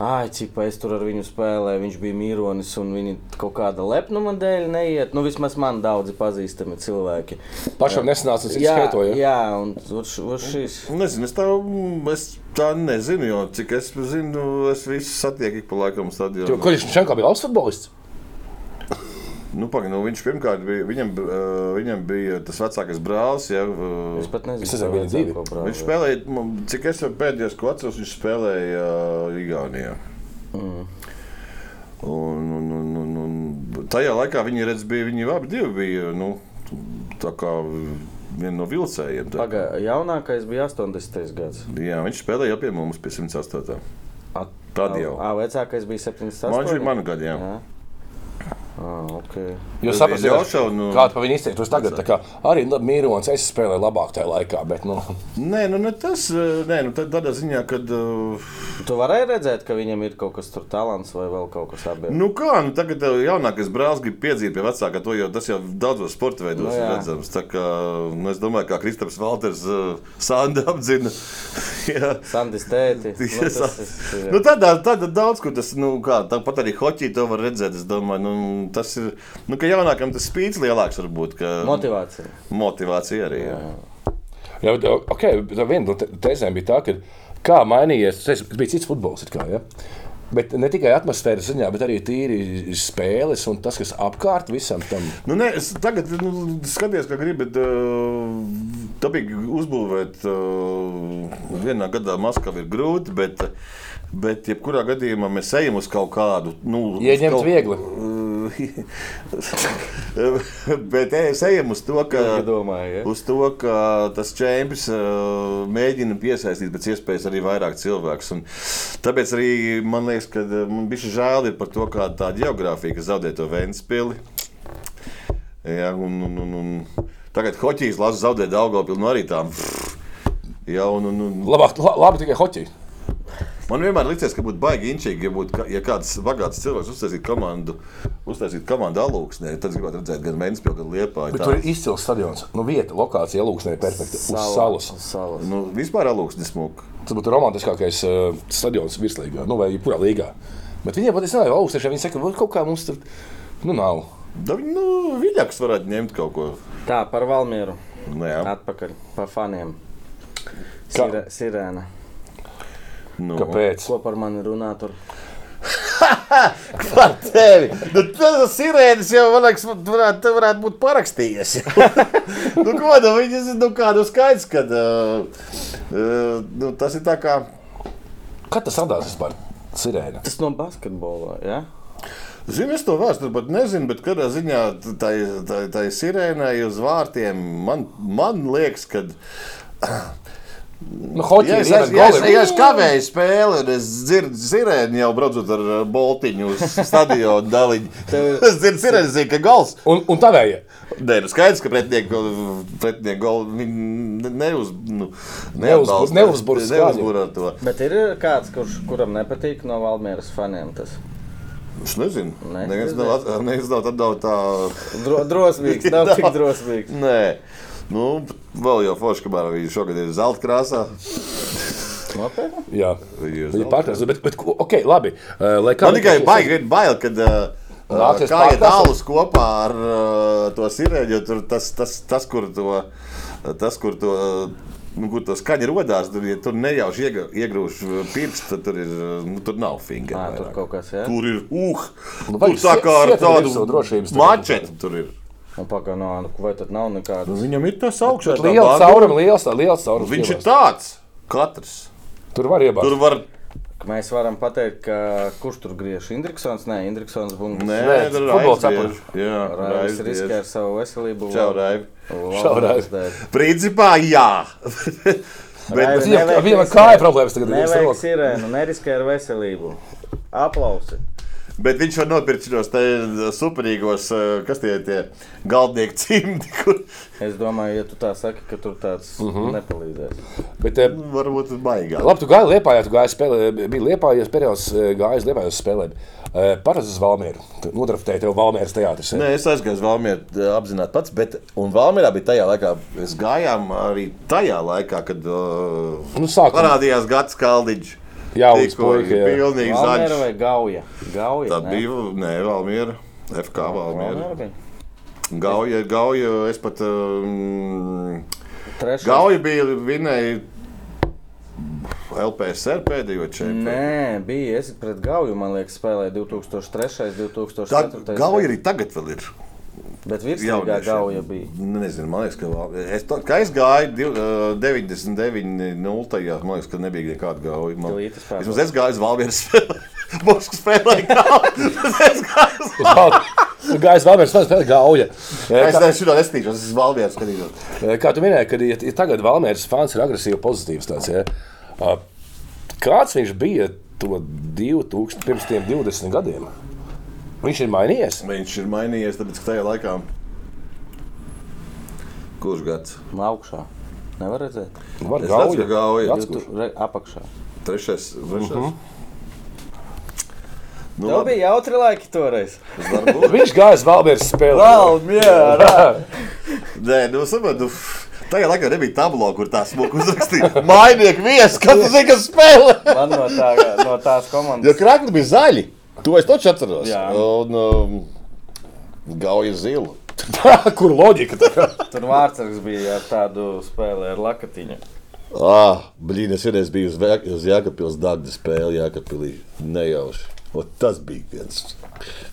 Ai, cik es tur ar viņu spēlēju, viņš bija mīronis, un viņi kaut kāda lepnuma dēļ neiet. Nu, vismaz man daudzi pazīstami cilvēki. Pašam nesanāca tas Jā, skaitoja. jā, un uz, uz šīs. Nezinu, es tā, es tā nezinu, jo cik es zinu, es visu satieku ik pa laikam stadionā. Kurš šeit bija labs futbolists? Nu, paga, nu, viņš pirmkārt bija, viņam, uh, viņam bija tas vecākais brālis. Ja, Es pat nezinu, vajadzētu dzīve. ko brāli. viņš spēlēja, cik es jau pēdējos, ko atceros, viņš spēlēja uh, Igaunijā. Mm. Un, un, un, un, un tajā laikā viņi redz, bija, viņi abi divi bija, nu, tā kā viena no vilcējiem. tā. Paga, jaunākais bija 80. gads. Jā, viņš spēlēja jau pie mums pie 108. At, Tad jau. Ā, vecākais bija 78. Man viņš bija manu gadu, jā. jā. Ah, okay. Jūs saprotat, nu- kāda pa viņu izteiktos tagad. tā kā Arī nu, Mīrons, es spēlēju labāk tajā laikā, bet nu, Nē, nu, ne tas eh, nē, nu, tad tādā ziņā, kad. Uh, Tu varēji redzēt, ka viņam ir kaut kas tur talants vai vēl kaut kas tāds. Nu kā, nu tagad jaunākais brālis grib piedzīt pie vecākā, to jau tas jau daudzos sporta veidos Nu ir redzams. Tā kā, nu, es domāju, kā Kristaps Valters uh, Sanda apzina. [LAUGHS] Sandis tēti. [LAUGHS] Nu, tas nu, tādā, tādā daudz, kur tas, nu, kā, tāpat arī hoķī to var redzēt. Es domāju, nu, tas ir, nu, ka jaunākam tas spīdis lielāks varbūt, ka motivācija. motivācija arī. Jā. jā, bet, okay, bet viena no tēzēm bija tā, ka kā mainījies, tas bija cits futbols. Kā, ja? Bet ne tikai atmosfēras ziņā, bet arī tīri spēles un tas, kas apkārt visam tam. Nu, nē, es tagad nu, skatos, kā gribi. dabīgi uzbūvēt vienā gadā Maskavu ir grūti, bet, bet jebkurā gadījumā mēs ejam uz kaut kādu. Nu, Ieņemt kaut- viegli. [LAUGHS] bet es ejam uz to, ka. Domāju, ja? Uz to, ka tas čempions uh, mēģina piesaistīt pēc iespējas arī vairāk cilvēku. Tāpēc arī man liekas, ka uh, man bija žēl par to, kāda tā geogrāfija, kas zaudē to Vēnspili. Ja, un, un, un, un tagad hoķijas lasu zaudē Daugavpilu no arī tām. Ja, un, un, un, Labāk, la, labi tikai hoķī. Man vienmēr liekas, ka būtu baigi inčīgi, ja, būtu, ja kāds bagāts cilvēks uztaisītu komandu, uztaisītu komandu alūksnē. Tad es gribētu redzēt gan Vēnspili, gan. Bet tur ir izcils stadions. Nu, vieta, lokācija, lūksnē, perfekta. Uz salas. Uz salas. Nu, vispār alūksnes smūgi. Tas būtu romantiskākais uh, stadions virslīgā, nu, vai jebkurā līgā. Bet viņiem pat es nezinu, augstāk viņi saka, ka kaut kā mums tur nu, nav. Da nu, viļņāks varētu ņemt kaut ko. Tā, par Valmieru. Nu. Atpakaļ par faniem. Sirēna. Nu, Kāpēc? Ko par mani runā tur? [LAUGHS] Par tevi! Nu, tas sirēnas jau man liekas, varētu, te varētu būt parakstījies. [LAUGHS] nu, ko nu, viņas ir nu, kādu skaidrs, kad uh, uh, nu, tas ir tā kā. Kad tas radās vispār? Sirēna. Tas no basketbola, ja? Zinu, es to vēsturi pat nezinu, bet kādā ziņā tai, tai, tai sirēnai uz vārtiem man, man liekas, ka. Nu, hoķī Ja es, es, ja, es, ja es kavēju spēli, un es dzirdu sirēnu jau braucot ar boltiņu uz stadionu daļiņu. [LAUGHS] es dzirdu sirēnu, zinu, ka gals. Un, un tavējie. Nē, nu skaidrs, ka golu viņi ne- neuz, nu, neuzbur skaņu. neuzbur ar to. Bet ir kāds, kurš, kuram nepatīk no Valmieras faniem. Tas Es nezinu. Ne? Neviens nav, nav atdevis tā. Dro, drosmīgs, [LAUGHS] nav tik drosmīgs. Nē. Nu, vēl jau forši, kamēr viņi šogad ir zelta krāsā. Nopietni? Jā, Viņi ir pārtrauc. Bet, bet, ok, labi. Uh, lai kā Man tikai baigi ir bail, kad uh, Nāksies kā ir tālus kopā ar uh, to sirēģi, jo tur tas, tas, tas, kur to, tas, kur to, uh, nu, kur to skaņa rodās, tur, ja tur nejauši iegrūž pirkstu, tad tur, ir, nu, tur nav finger. Ā, tur kas? Tur ir uh, Nu, tur tā kā ar tādu mačetu tur ir. Un pagaidām, no, nu, vai tad nav nekādas? Viņam ir tas augšā. tā Liela banda. cauruma, liels, liels caurums. Viņš ir tāds. Katrs. Tur var iebāzt. Tur var. Mēs varam pateikt, ka kurš tur griež Indriksons? Nē, Indriksons bungas. Nē, Nē, tur ir futbols apakš. Jā, Raivis riskē ar savu veselību. Čau, Raivi. Čau. Raivi. Principā, jā. [LAUGHS] Bet, viņam- riskēt. kāju problēmas tagad ir, Nevajag sirēnu, neriskē ar veselību. Aplausi. Bet viņš var nopirkt šos te superīgos, eh, kas tie ir tie galdnieki [LAUGHS] cimdi, kur Es domāju, ja tu tā saki, ka tur tāds uh -huh. nepalīdzēs. Bet, eh, varbūt ir baigā. Labi, tu gāji liepā, tu gāji spēlē, bija liepā, ja periods eh, gājis liepā uz spēlēm. Parasti uz Valmieru. Tu Nodraftēji tev Valmieras teātris. eh? Nē, es aizgāju uz Valmieru apzināti pats, bet un Valmierā bija tajā laikā, mēs gājām arī tajā laikā, kad uh, Nu, sākumā. parādījās Gats Kaldiņš. Jauns Tikko puika, jā. Pilnīgi Valmiera zaļš. vai Gauja? Gauja Tā ne? bija, nē, Valmiera. FK Valmiera. Valmiera bija. Gauja, Gauja, es pat. Um, Trešais. Gauja bija vinēja LPSR pēdējo čempionu. Nē, bija. Es pret Gauju, man liekas, spēlēju 2003, Tā 2004. Gauja arī tagad vēl ir. Bet Jauniešiem. Gauja bija. Nezinu, man liekas, ka vēl- es, to, kā es gāju div- ā, 99, 0. Man liekas, ka nebija nekāda gauja. Man, vismaz es gāju uz Valmieras spēlē. [LAUGHS] Moskvas spēlēju gauju. es gāju uz Tu gāji uz Valmieras spēlē, gauja. Es nezinu, šito nestīšos, es uz Valmieras skatīšos. Kā tu minēji, kad ja, ja tagad Valmieras fans ir agresīvi pozitīvs, tāds, ja, uh, kāds viņš bija to 2000, pirms tiem 20 gadiem? Viņš ir mainījies. Viņš ir mainījies, tāpēc ka tajā laikā. Kurš gads? Augšā. Nevar redzēt. Var Es redzu, ka gauja. gauja. Re, apakšā. Trešais. trešais. Mhm. Nu, Tev bija jautri laiki toreiz. Viņš gāja uz Valmieras spēli. mierā! [LAUGHS] Nē, nu, saprotu. Tajā laikā nebija tablo, kur tā smuka uzrakstīja. Mainieku viesis, kas ir, kas spēlē. Man no, tā, no tās Jo komandas. krāklis bija zaļi. To es taču atceros. Jā. Un um, gauja zilu. [LAUGHS] Kur loģika? Tur vārdsargs bija ar tādu spēli ar lakatiņu. Ah, blīn, es vienreiz biju uz, uz Jākapils Dagda spēli Jākapilī. Nejauši. O, tas bija viens.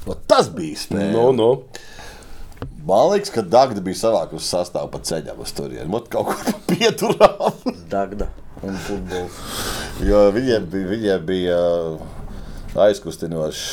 O, tas bija spēle. Nu, nu. Man liekas, ka Dagda bija savākusi sastāvu pa ceļam uz turieni. Mot kaut kur [LAUGHS] pieturām. Dagda un futbols. Jo viņiem bija, viņiem bija uh, aizkustinošs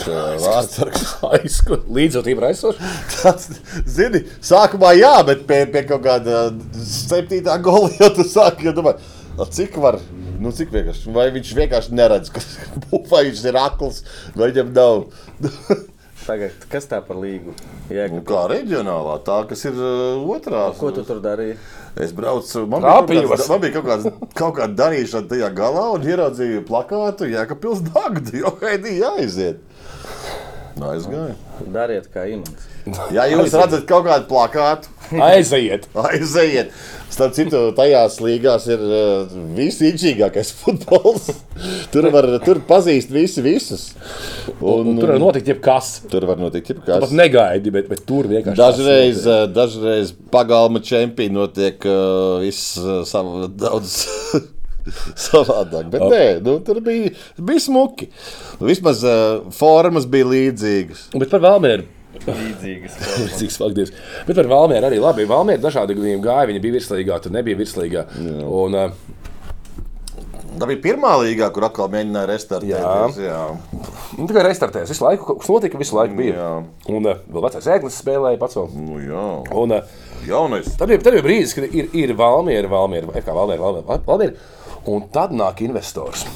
vārdsargs. [LAUGHS] Aizsku. Līdzotība ir aizsoša. Tas, zini, sākumā jā, bet pie, pie kaut kāda septītā gola jau tu sāki ja domāt, "A, cik var. Nu, cik vienkārši, vai viņš vienkārši neredz, ka, [LAUGHS] vai viņš ir akls, vai viņam nav. [LAUGHS] Tagad, kas tā par līgu? Nu, Jēga. kā reģionālā, tā kas ir uh, otrā. Ko tu tur darīji? Es braucu, man bija, kāds, man bija kaut, kāds, kaut kāda darīšana tajā galā, un ieraudzīju plakātu, ja ka pilsēta dagdi, [LAUGHS] jo haidī jāiziet. Nu, aizgāju. Dariet kā imants. Ja jūs redzat kaut kādu plakātu, [LAUGHS] Aiziet. [LAUGHS] aiziet. Starp citu, tajās līgās ir uh, visinčīgākais [LAUGHS] futbols. Tur var tur pazīst visi visus. Un, un tur var notikt jebkas. tur var notikt Pat jebkas. negaidi, bet, bet tur vienkārši. Dažreiz, uh, dažreiz pagalma čempioni notiek uh, viss uh, sav, daudz [LAUGHS] savādāk. Bet nē, nu, tur bija, bija smuki. Vismaz uh, formas bija līdzīgas. Bet par Valmieru. Līdzīgas. [LAUGHS] Cik spēcīgs. Bet par Valmieru arī labi. Valmiera dažādi gadījumi gāja. Viņa bija virslīgā, tur nebija virslīgā. Un, uh, Tā bija pirmā līgā, kur atkal mēģināja restartēties. Jā. nu, tikai restartējās. Visu laiku kaut kas notika, visu laiku bija. Jā. Un uh, vēl vecais ēglis spēlēja pats vēl. Nu, jā. Un, uh, Jaunais. Tad bija, tad bija brīdis, kad ir, ir Valmiera, Valmiera, kā Valmiera, Valmiera, Valmiera. Un tad nāk investors.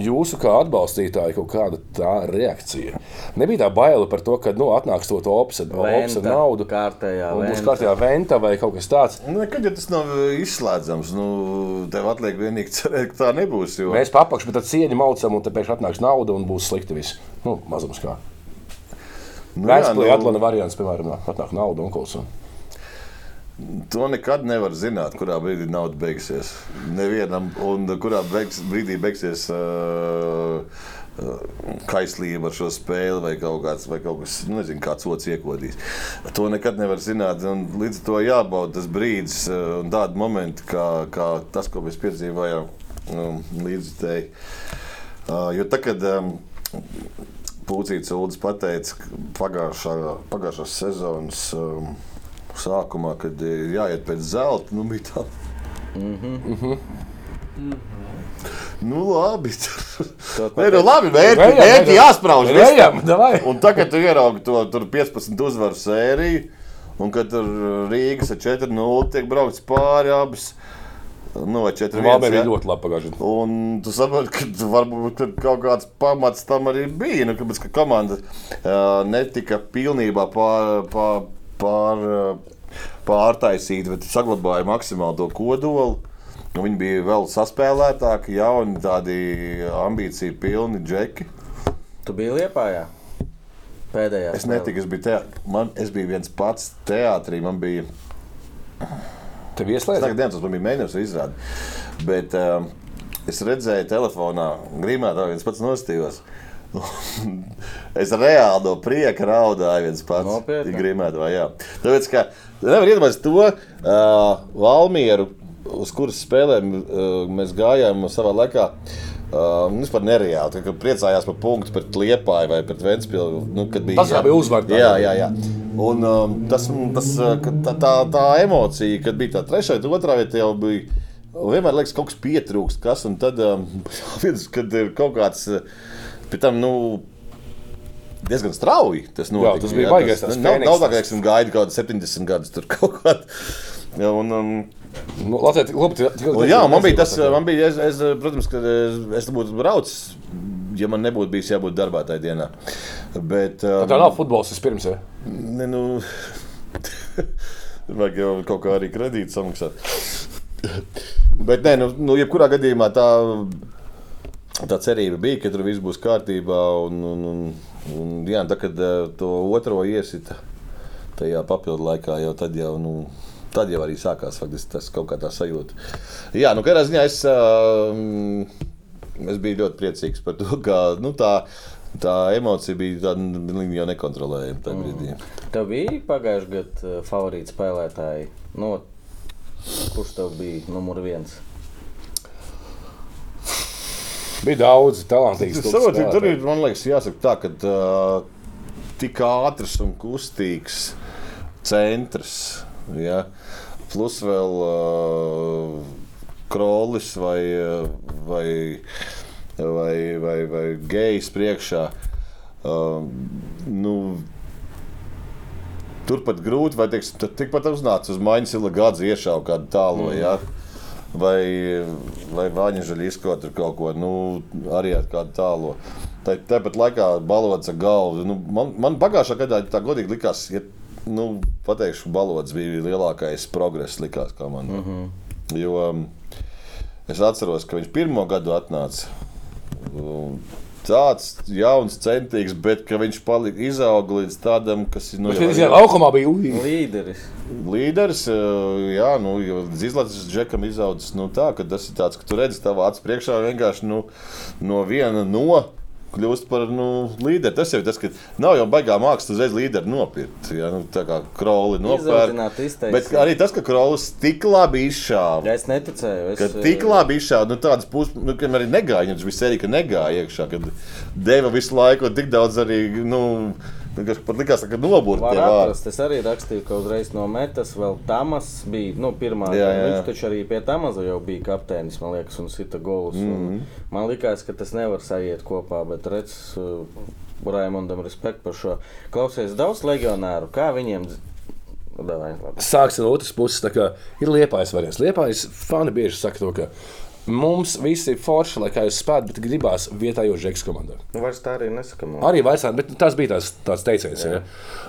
Jūsu kā atbalstītāji kaut kāda tā reakcija. Nebija tā baila par to, ka nu, atnāks to ar Venta, naudu. kārtējā Un būs venta. kārtībā venta vai kaut kas tāds. Nu, Nekad jau tas nav izslēdzams. Nu, tev atliek vienīgi cerēt, ka tā nebūs. Jo... Mēs papakšam, bet tad cieņu maucam, un tad pēkšņi atnāks nauda un būs slikti viss. Nu, mazums kā. nu, Vēstulē jā, Atlanta variants, piemēram, atnāk nauda un kaut kas. To nekad nevar zināt, kurā brīdī nauda beigsies. Nevienam, un kurā beigs, brīdī beigsies uh, uh, kaislība ar šo spēli, vai kaut, kāds, vai kaut kas, nu, nezinu, kāds otrs iekodīs. To nekad nevar zināt. Līdz ar to jābauda tas brīdis uh, un tādi momenti, kā, kā tas, ko mēs piedzīvojām um, līdz tai. Uh, jo tagad um, Pūcīts Uldis pateica ka pagājušā, pagājušās sezonas um, sākumā, kad ir jāiet pēc zelta, nu bija tā. Nu, labi. Nē, nu, [LAUGHS] labi, mērķi, mērķi. Ejam, davai. Un tagad tu ieraugi to tur 15 uzvaru sēriju, un kad tur Rīgas ar 4-0 tiek braukts pāri abas. Nu, vai 4-1. Valmiera ja? bija ļoti labi pagājušajā. Un tu saproti, ka varbūt kaut kāds pamats tam arī bija. Nu, kāpēc, ka komanda uh, netika pilnībā pār, pār, pār, uh, pārtaisīta, bet saglabāja maksimāli to kodolu. Nu, viņi bija vēl saspēlētāki, jauni, tādi ambīciju pilni džeki. Tu biji Liepājā? Pēdējā. Es netiku, es biju, te, man, es biju viens pats teātrī. Man bija Tev Es ieslēdz? tagad nezinu, tas bija mēģinājums izrādīt. Bet um, es redzēju, telefonā grīmētā viens pats nostījos. [LAUGHS] es reāli no prieka raudāju viens pats. Nopietni? Grīmētā, jā. Tāpēc, ka nevar iedomāties to uh, Valmieru, uz kuras spēlēm uh, mēs gājām savā laikā. Uh, nu, vispār nereāli. Tad, kad priecājās par punktu pret Liepāju vai pret Ventspili. Nu, bija, Tas jau bija uzvārds. Jā, jā, jā. Un, um, tas, tas, uh, tā, tā, tā emocija, kad bija tā trešā, tā otrā vieta, jau bija. Vienmēr liekas, ka kaut kas pietrūkst, kas, un tad, um, [LAUGHS] viens, kad ir kaut kāds, uh, pie tam, nu, diezgan strauji tas notika. tas bija jā, baigais tas Nav, Fēniks, nav tā, tas- ka, teiksim, gaidi kaut kādu 70 gadus tur kaut kādu. Ja, un, um, Nu, Latvijā labi, tik- tik- Un, jā, man bija tas, man bija, es, es, protams, ka es, es būtu braucis ja man nebūtu bijis jābūt darbā tajā dienā. Bet, um, Tā nav futbols vispirms. Ja? Ne, nu, [LAUGHS] vajag jau kaut kā arī kredītu samaksāt. Bet, nē, nu, nu, jebkurā gadījumā tā, tā cerība bija, ka tur viss būs kārtībā. Un, un, un, un, jā, tā, kad uh, to otro iesita tajā papildu laikā, jau tad jau. Nu, Tad jau arī sākās faktiski, tas kaut kā tā sajūta. Jā, nu, kādā ziņā es, uh, es biju ļoti priecīgs par to, [LAUGHS] ka nu, tā, tā emocija bija tāda jau nekontrolējama tajā brīdī. Tev bija pagājušajā gadā uh, favorīti spēlētāji. Nu, kurš tev bija numur viens? Bija daudz talantīgu saproti, tur ir, man liekas, jāsaka tā, ka uh, tik ātrs un kustīgs centrs, ja, plus vēl uh, krolis vai, vai, vai, vai, vai gejs priekšā. Uh, nu, Turpat grūti, vai teiksim, tikpat uznāca uz maiņas ila gada iešaukt kādu tālu. Mm. Ja? Vai, vai Vāņģeļa izkot kaut ko nu, arī ar kādu tālu. Tā, tāpat laikā balots ar galvu. Nu, man, man pagājušā gadā tā godīgi likās, ja nu, pateikšu, balots bija lielākais progress, likās, kā man. Mm -hmm. Jo um, es atceros, ka viņš pirmo gadu atnāca. Tāds jauns, centīgs, bet viņš palika izauga līdz tādam, kas nu, jau tādā laukumā bija līderis. Līderis, jā, nu, līdz izlases džekam izaudzis nu, tā, ka tas ir tāds, ka tu redzi tavā acu priekšā vienkārši nu, no viena no kļūst par nu, līderi. Tas jau ir tas, ka nav jau baigā mākslas uzreiz līderi nopirkt. Ja, nu, tā kā kroli nopērk. Bet arī tas, ka krolis tik labi izšāva. Ja es neticēju. Es... Ka tik labi izšāva, nu tādas puses, nu, kam arī negāja, viņš bija sērija, ka negāja iekšā, kad deva visu laiku tik daudz arī, nu, Pat likās, ka noburts. Es arī rakstīju, ka uzreiz no metas vēl Tamas bija. Nu, pirmā, jā, jā. Viņš taču arī pie Tamaza jau bija kapteinis, man liekas, un sita golus. Mm -hmm. Man liekas, ka tas nevar sajiet kopā, bet redz, uh, Raimondam respekt par šo. Klausies daudz legionāru, kā viņiem Sāksim no otras puses. Ir liepais variants. Liepais fani bieži saka, to, ka Mums viss ir forši, lai kā jūs spētu, bet gribās vietējo žeks komandā. Nu, vairs tā arī nesakām. Arī vairs tā, bet tas bija tās, tāds teiciens. Ja.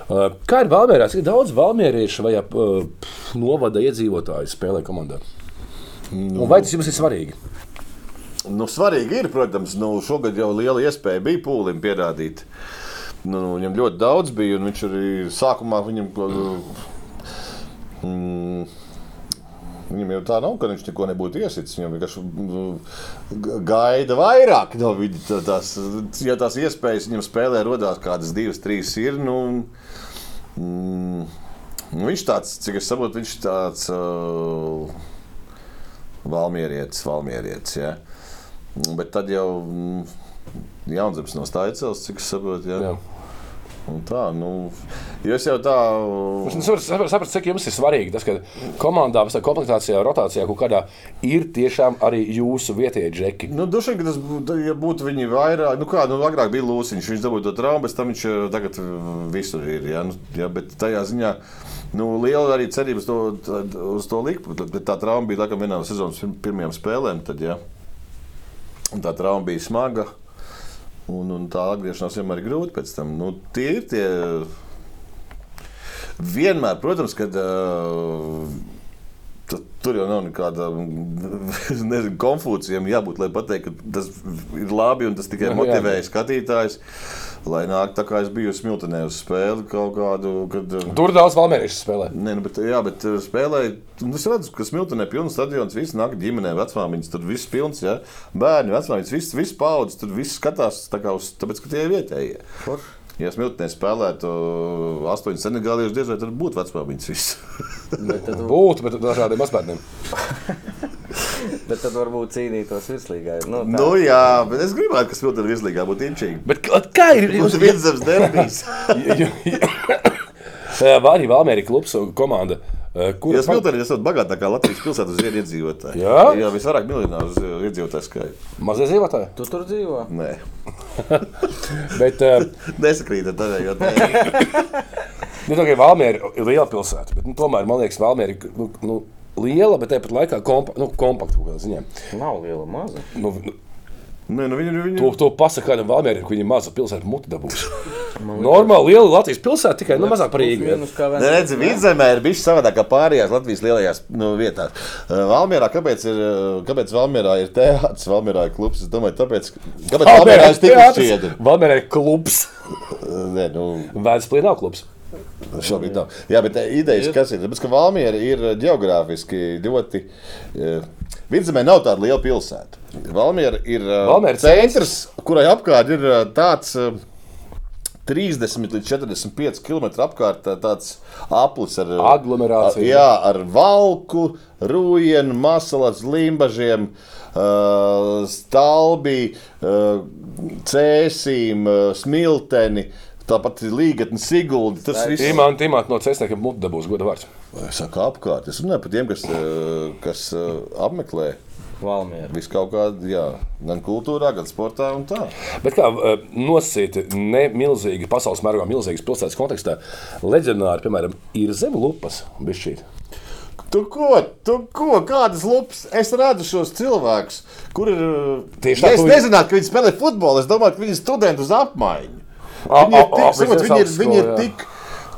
Uh, kā ir Valmērā? Cik daudz valmēriešu vai uh, novada iedzīvotāju spēlē komandā? Nu, Un vai tas jums ir svarīgi? Nu, svarīgi ir, protams, nu, šogad jau liela iespēja bija pūlim pierādīt. Nu, nu viņam ļoti daudz bija, un viņš arī sākumā viņam. Mm, Viņam jau tā nav, ka viņš neko nebūtu iesits. Viņam vienkārši nu, gaida vairāk no viņa. Tās, ja tās iespējas viņam spēlē rodās kādas divas, trīs ir. Nu, mm, nu viņš tāds, cik es saprotu, viņš ir tāds uh, valmierietis, valmierietis. Ja? Bet tad jau mm, Jaunzemes no Staicels, cik es saprotu. Ja? Jā. Un tā, nu, es jau tā. Es nevaru saprast, cik jums ir svarīgi tas, ka komandā, visā komplektācijā, rotācijā kaut kādā ir tiešām arī jūsu vietējie džeki. Nu, Duši, ka tas ja būtu viņi vairāk, nu kā, nu, agrāk bija Lūsiņš, viņš dabūja to traumu, bet tam viņš eh, tagad eh, visur ir, ja, nu, ja bet tajā ziņā. Nu, liela arī cerības to, uz to likt, bet tā trauma bija laikam vienā sezonas pirmajām spēlēm. Tad, ja. Tā trauma bija smaga. Un, un tā atgriešanās vienmēr ir grūti pēc tam. Nu, tie ir tie. Vienmēr, protams, kad uh, tur jau nav nekāda [LAUGHS] nezinu, konfūcijam jābūt, lai pateiktu, ka tas ir labi un tas tikai motivēja skatītājus. Lai nāk tā kā es biju smiltenē uz spēli kaut kādu. Kad, Tur daudz valmēriešu spēlē. Nē, nu, bet, jā, bet spēlēja. Es redzu, ka smiltenē ir pilns stadions. Visi nāk ģimenē, vecmāmiņas. Tur viss pilns, ja? bērni, vecmāmiņas, viss, viss paudzes. Tur viss skatās tā kā uz, tāpēc, ka tie ir vietējie. Forši. Ja Smiltenē spēlētu astoņu senegāliešu, diez vai tur būtu vecmāmiņas viss. bet tad [LAUGHS] būtu, bet dažādiem mazbērniem. [LAUGHS] [LAUGHS] bet tad varbūt cīnītos virslīgā. Nu, tā. nu jā, bet es gribētu, ka Smiltenē virslīgā būtu inčīgi. Bet kā ir? Mums ir viens zemes derbijs. [LAUGHS] Arī [LAUGHS] Valmērija klubs un komanda. Kur jūs Miltonī esat bagātākā Latvijas pilsēta uz vienu iedzīvotāju? Jā, jā visvairāk miljonāru uz iedzīvotāju skaitu. Mazie iedzīvotāji? Tu tur dzīvo? Nē. Bet, uh, Nesakrīt ar tevi, jo tā nu, tā ir Valmiera ir liela pilsēta, bet nu, tomēr man liekas, Valmiera ir nu, nu, liela, bet tāpat laikā kompa, nu, kompakta kaut kādā ziņā. Nav liela, maza. Nu, nu, Nē, nu viņi, viņi... To, to pasakā kādam Valmierim, ka viņi maza pilsēta muti dabūs. Normāli liela Latvijas pilsēta, tikai nu, mazāk par Rīgu. redzi, vidzemē ir bijis savādāk kā pārējās Latvijas lielajās nu, vietās. Valmierā, kāpēc, ir, kāpēc Valmierā ir teātris, Valmierā ir klubs? Es domāju, tāpēc, kāpēc Valmierā ir tik šķiedri? Valmierā ir klubs. Nē, nu, Vēdasplī nav klubs. Šobrīd nav. Jā, bet eh, idejas, kas ir? Tāpēc, ka Valmiera ir geogrāfiski ļoti. Uh, Vidzemē nav tāda liela pilsēta. Valmiera ir Valmiera centrs, kurai apkārt ir tāds. Uh, 30 līdz 45 km apkārt tā- tāds aplis ar Aglomerācija. Jā, ar valku, rūjienu, masalats, limbažiem, stalbi, cēsīm, smilteni. Tāpat ir līgatne, sigulda. Tas viss Imants Imants no cēsniekiem muti dabūs goda vārds. Es saku apkārt. Es runāju par tiem, kas, uh, kas uh, apmeklē Valmiera. visu kaut kādu, jā, gan kultūrā, gan sportā un tā. Bet kā eh, nosacīti ne milzīgi, pasaules mērogā milzīgas pilsētas kontekstā, leģendāri, piemēram, ir zem lupas. bišķīt. Tu ko, tu ko, kādas lupas? Es redzu šos cilvēkus, kuriem ir. Tieši tā, es tu nezinātu, ka viņi spēlē futbolu. Es domāju, ka viņi ir studenti uz apmaiņu. Viņi ir tik, saprot, viņi ir, viņi ir tik.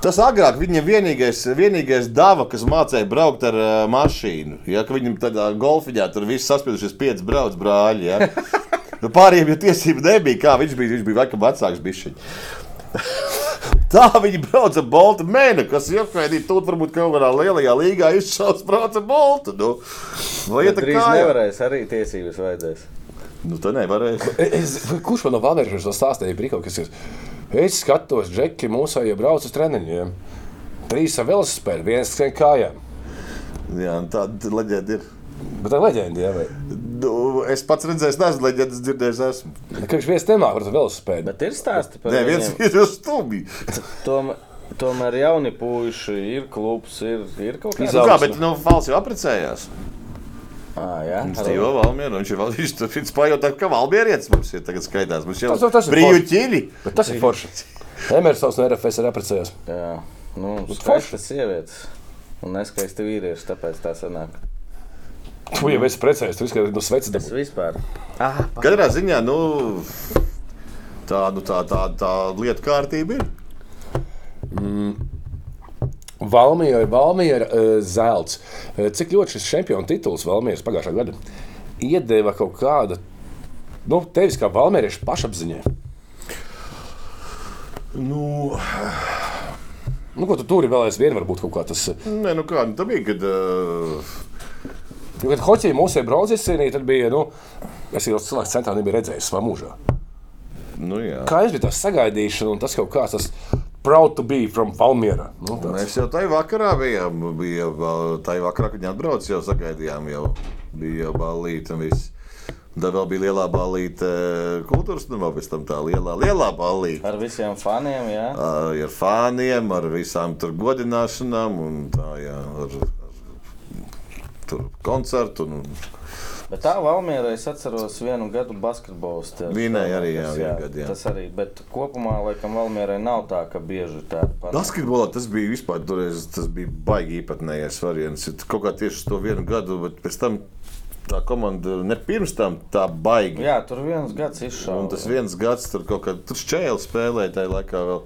Tas agrāk viņam vienīgais, vienīgais dava, kas mācīja braukt ar uh, mašīnu. Ja, ka viņam tādā golfiņā tur viss saspiedušies pieci brauc brāļi. Ja. [LAUGHS] Nu, Pārējiem jau tiesību nebija. Kā viņš bija, viņš bija laikam vecāks bišķiņš. [LAUGHS] Tā viņi brauca ar Boltu mēnesi, kas ir apskaidīts. Tur varbūt kaut kādā lielajā līgā izšauts brauca ar Boltu. Nu. Tā drīz kā nevarēs, arī tiesības vajadzēs. Nu, tā nevarēja. Es, kurš man no to stāstīja? Brīkau, kas ir? Es skatos, Džeki, mūsu jau brauc uz treniņiem. Trīs ar velosipēdu, viens skrien kājām. Jā, un tāda leģenda ir. Bet tā ir leģenda, jā, vai? Nu, es pats redzēju, neesmu leģendas dzirdējis. Esmu. Ka viņš viens nemāk ar velosipēdu. Bet ir stāsti par Nē, viens ir stūbi. Tomēr, tomēr jauni puiši ir klubs, ir, ir kaut kāds. Nu, kā, bet nu, Fals jau apprecējās. Ah, jā, Viņš dzīvo. Viņš ir vēl viņš tur viņš pajautā, ka Valmierietis mums ir tagad skaitās. Mums jau Tas- tas ir brīvi forši. ķīļi. Bet tas ir forši. [LAUGHS] Emersons no RFS ir apprecējies. Jā, nu, forši. sievietes un neskaisti vīrieši, tāpēc tā sanāk. Tu jau esi precējies, tu izskaties no sveces Es dabū. vispār. Ah, Katrā ziņā nu, tā, nu, tā, tā, tā lieta kārtība ir. Valmiera, Valmiera uh, zelts. Uh, cik ļoti šis čempionu tituls Valmieras pagājušā gada iedeva kaut kāda, nu, tevis kā Valmierieša pašapziņai. Nu, Nu, ko tu tur vēl aizvien varbūt kaut kā tas. uh, nē, nu kā, nu, tā bija, kad uh, Jo, kad Hoķija mūsu braucis cienīja, tad bija, nu, es jau cilvēks centā nebija redzējis savā mūžā. nu, jā. Kā es biju tās sagaidīšana un tas kaut kāds tas proud to be from Valmiera. Nu, tāds. Mēs jau tajā vakarā bijām. Bija tajā vakarā, kad viņi atbrauca, jau sagaidījām, jau bija jau balīti un viss. Tad vēl bija lielā balīte kultūras namā, pēc tam tā lielā, lielā balīte. ar visiem faniem, jā. Ar ar fāniem, ar visām tur godināšanām un tā, jā, ar, ar tur koncertu. Un, Bet tā Valmiera, es atceros vienu gadu basketbolu. Vinēja arī, jā, vienu gadu, jā. Tas arī, bet kopumā, laikam, Valmierai nav tā, ka bieži tā panāk. Basketbolā tas bija vispār toreiz, tas bija baigi īpatnējais variants. Kaut kā tieši uz to vienu gadu, bet pēc tam tā komanda ne pirms tam tā baigi. Jā, tur viens gads izšāva. Un tas viens gads tur kaut kādā tur šķēle spēlēja tajā laikā vēl.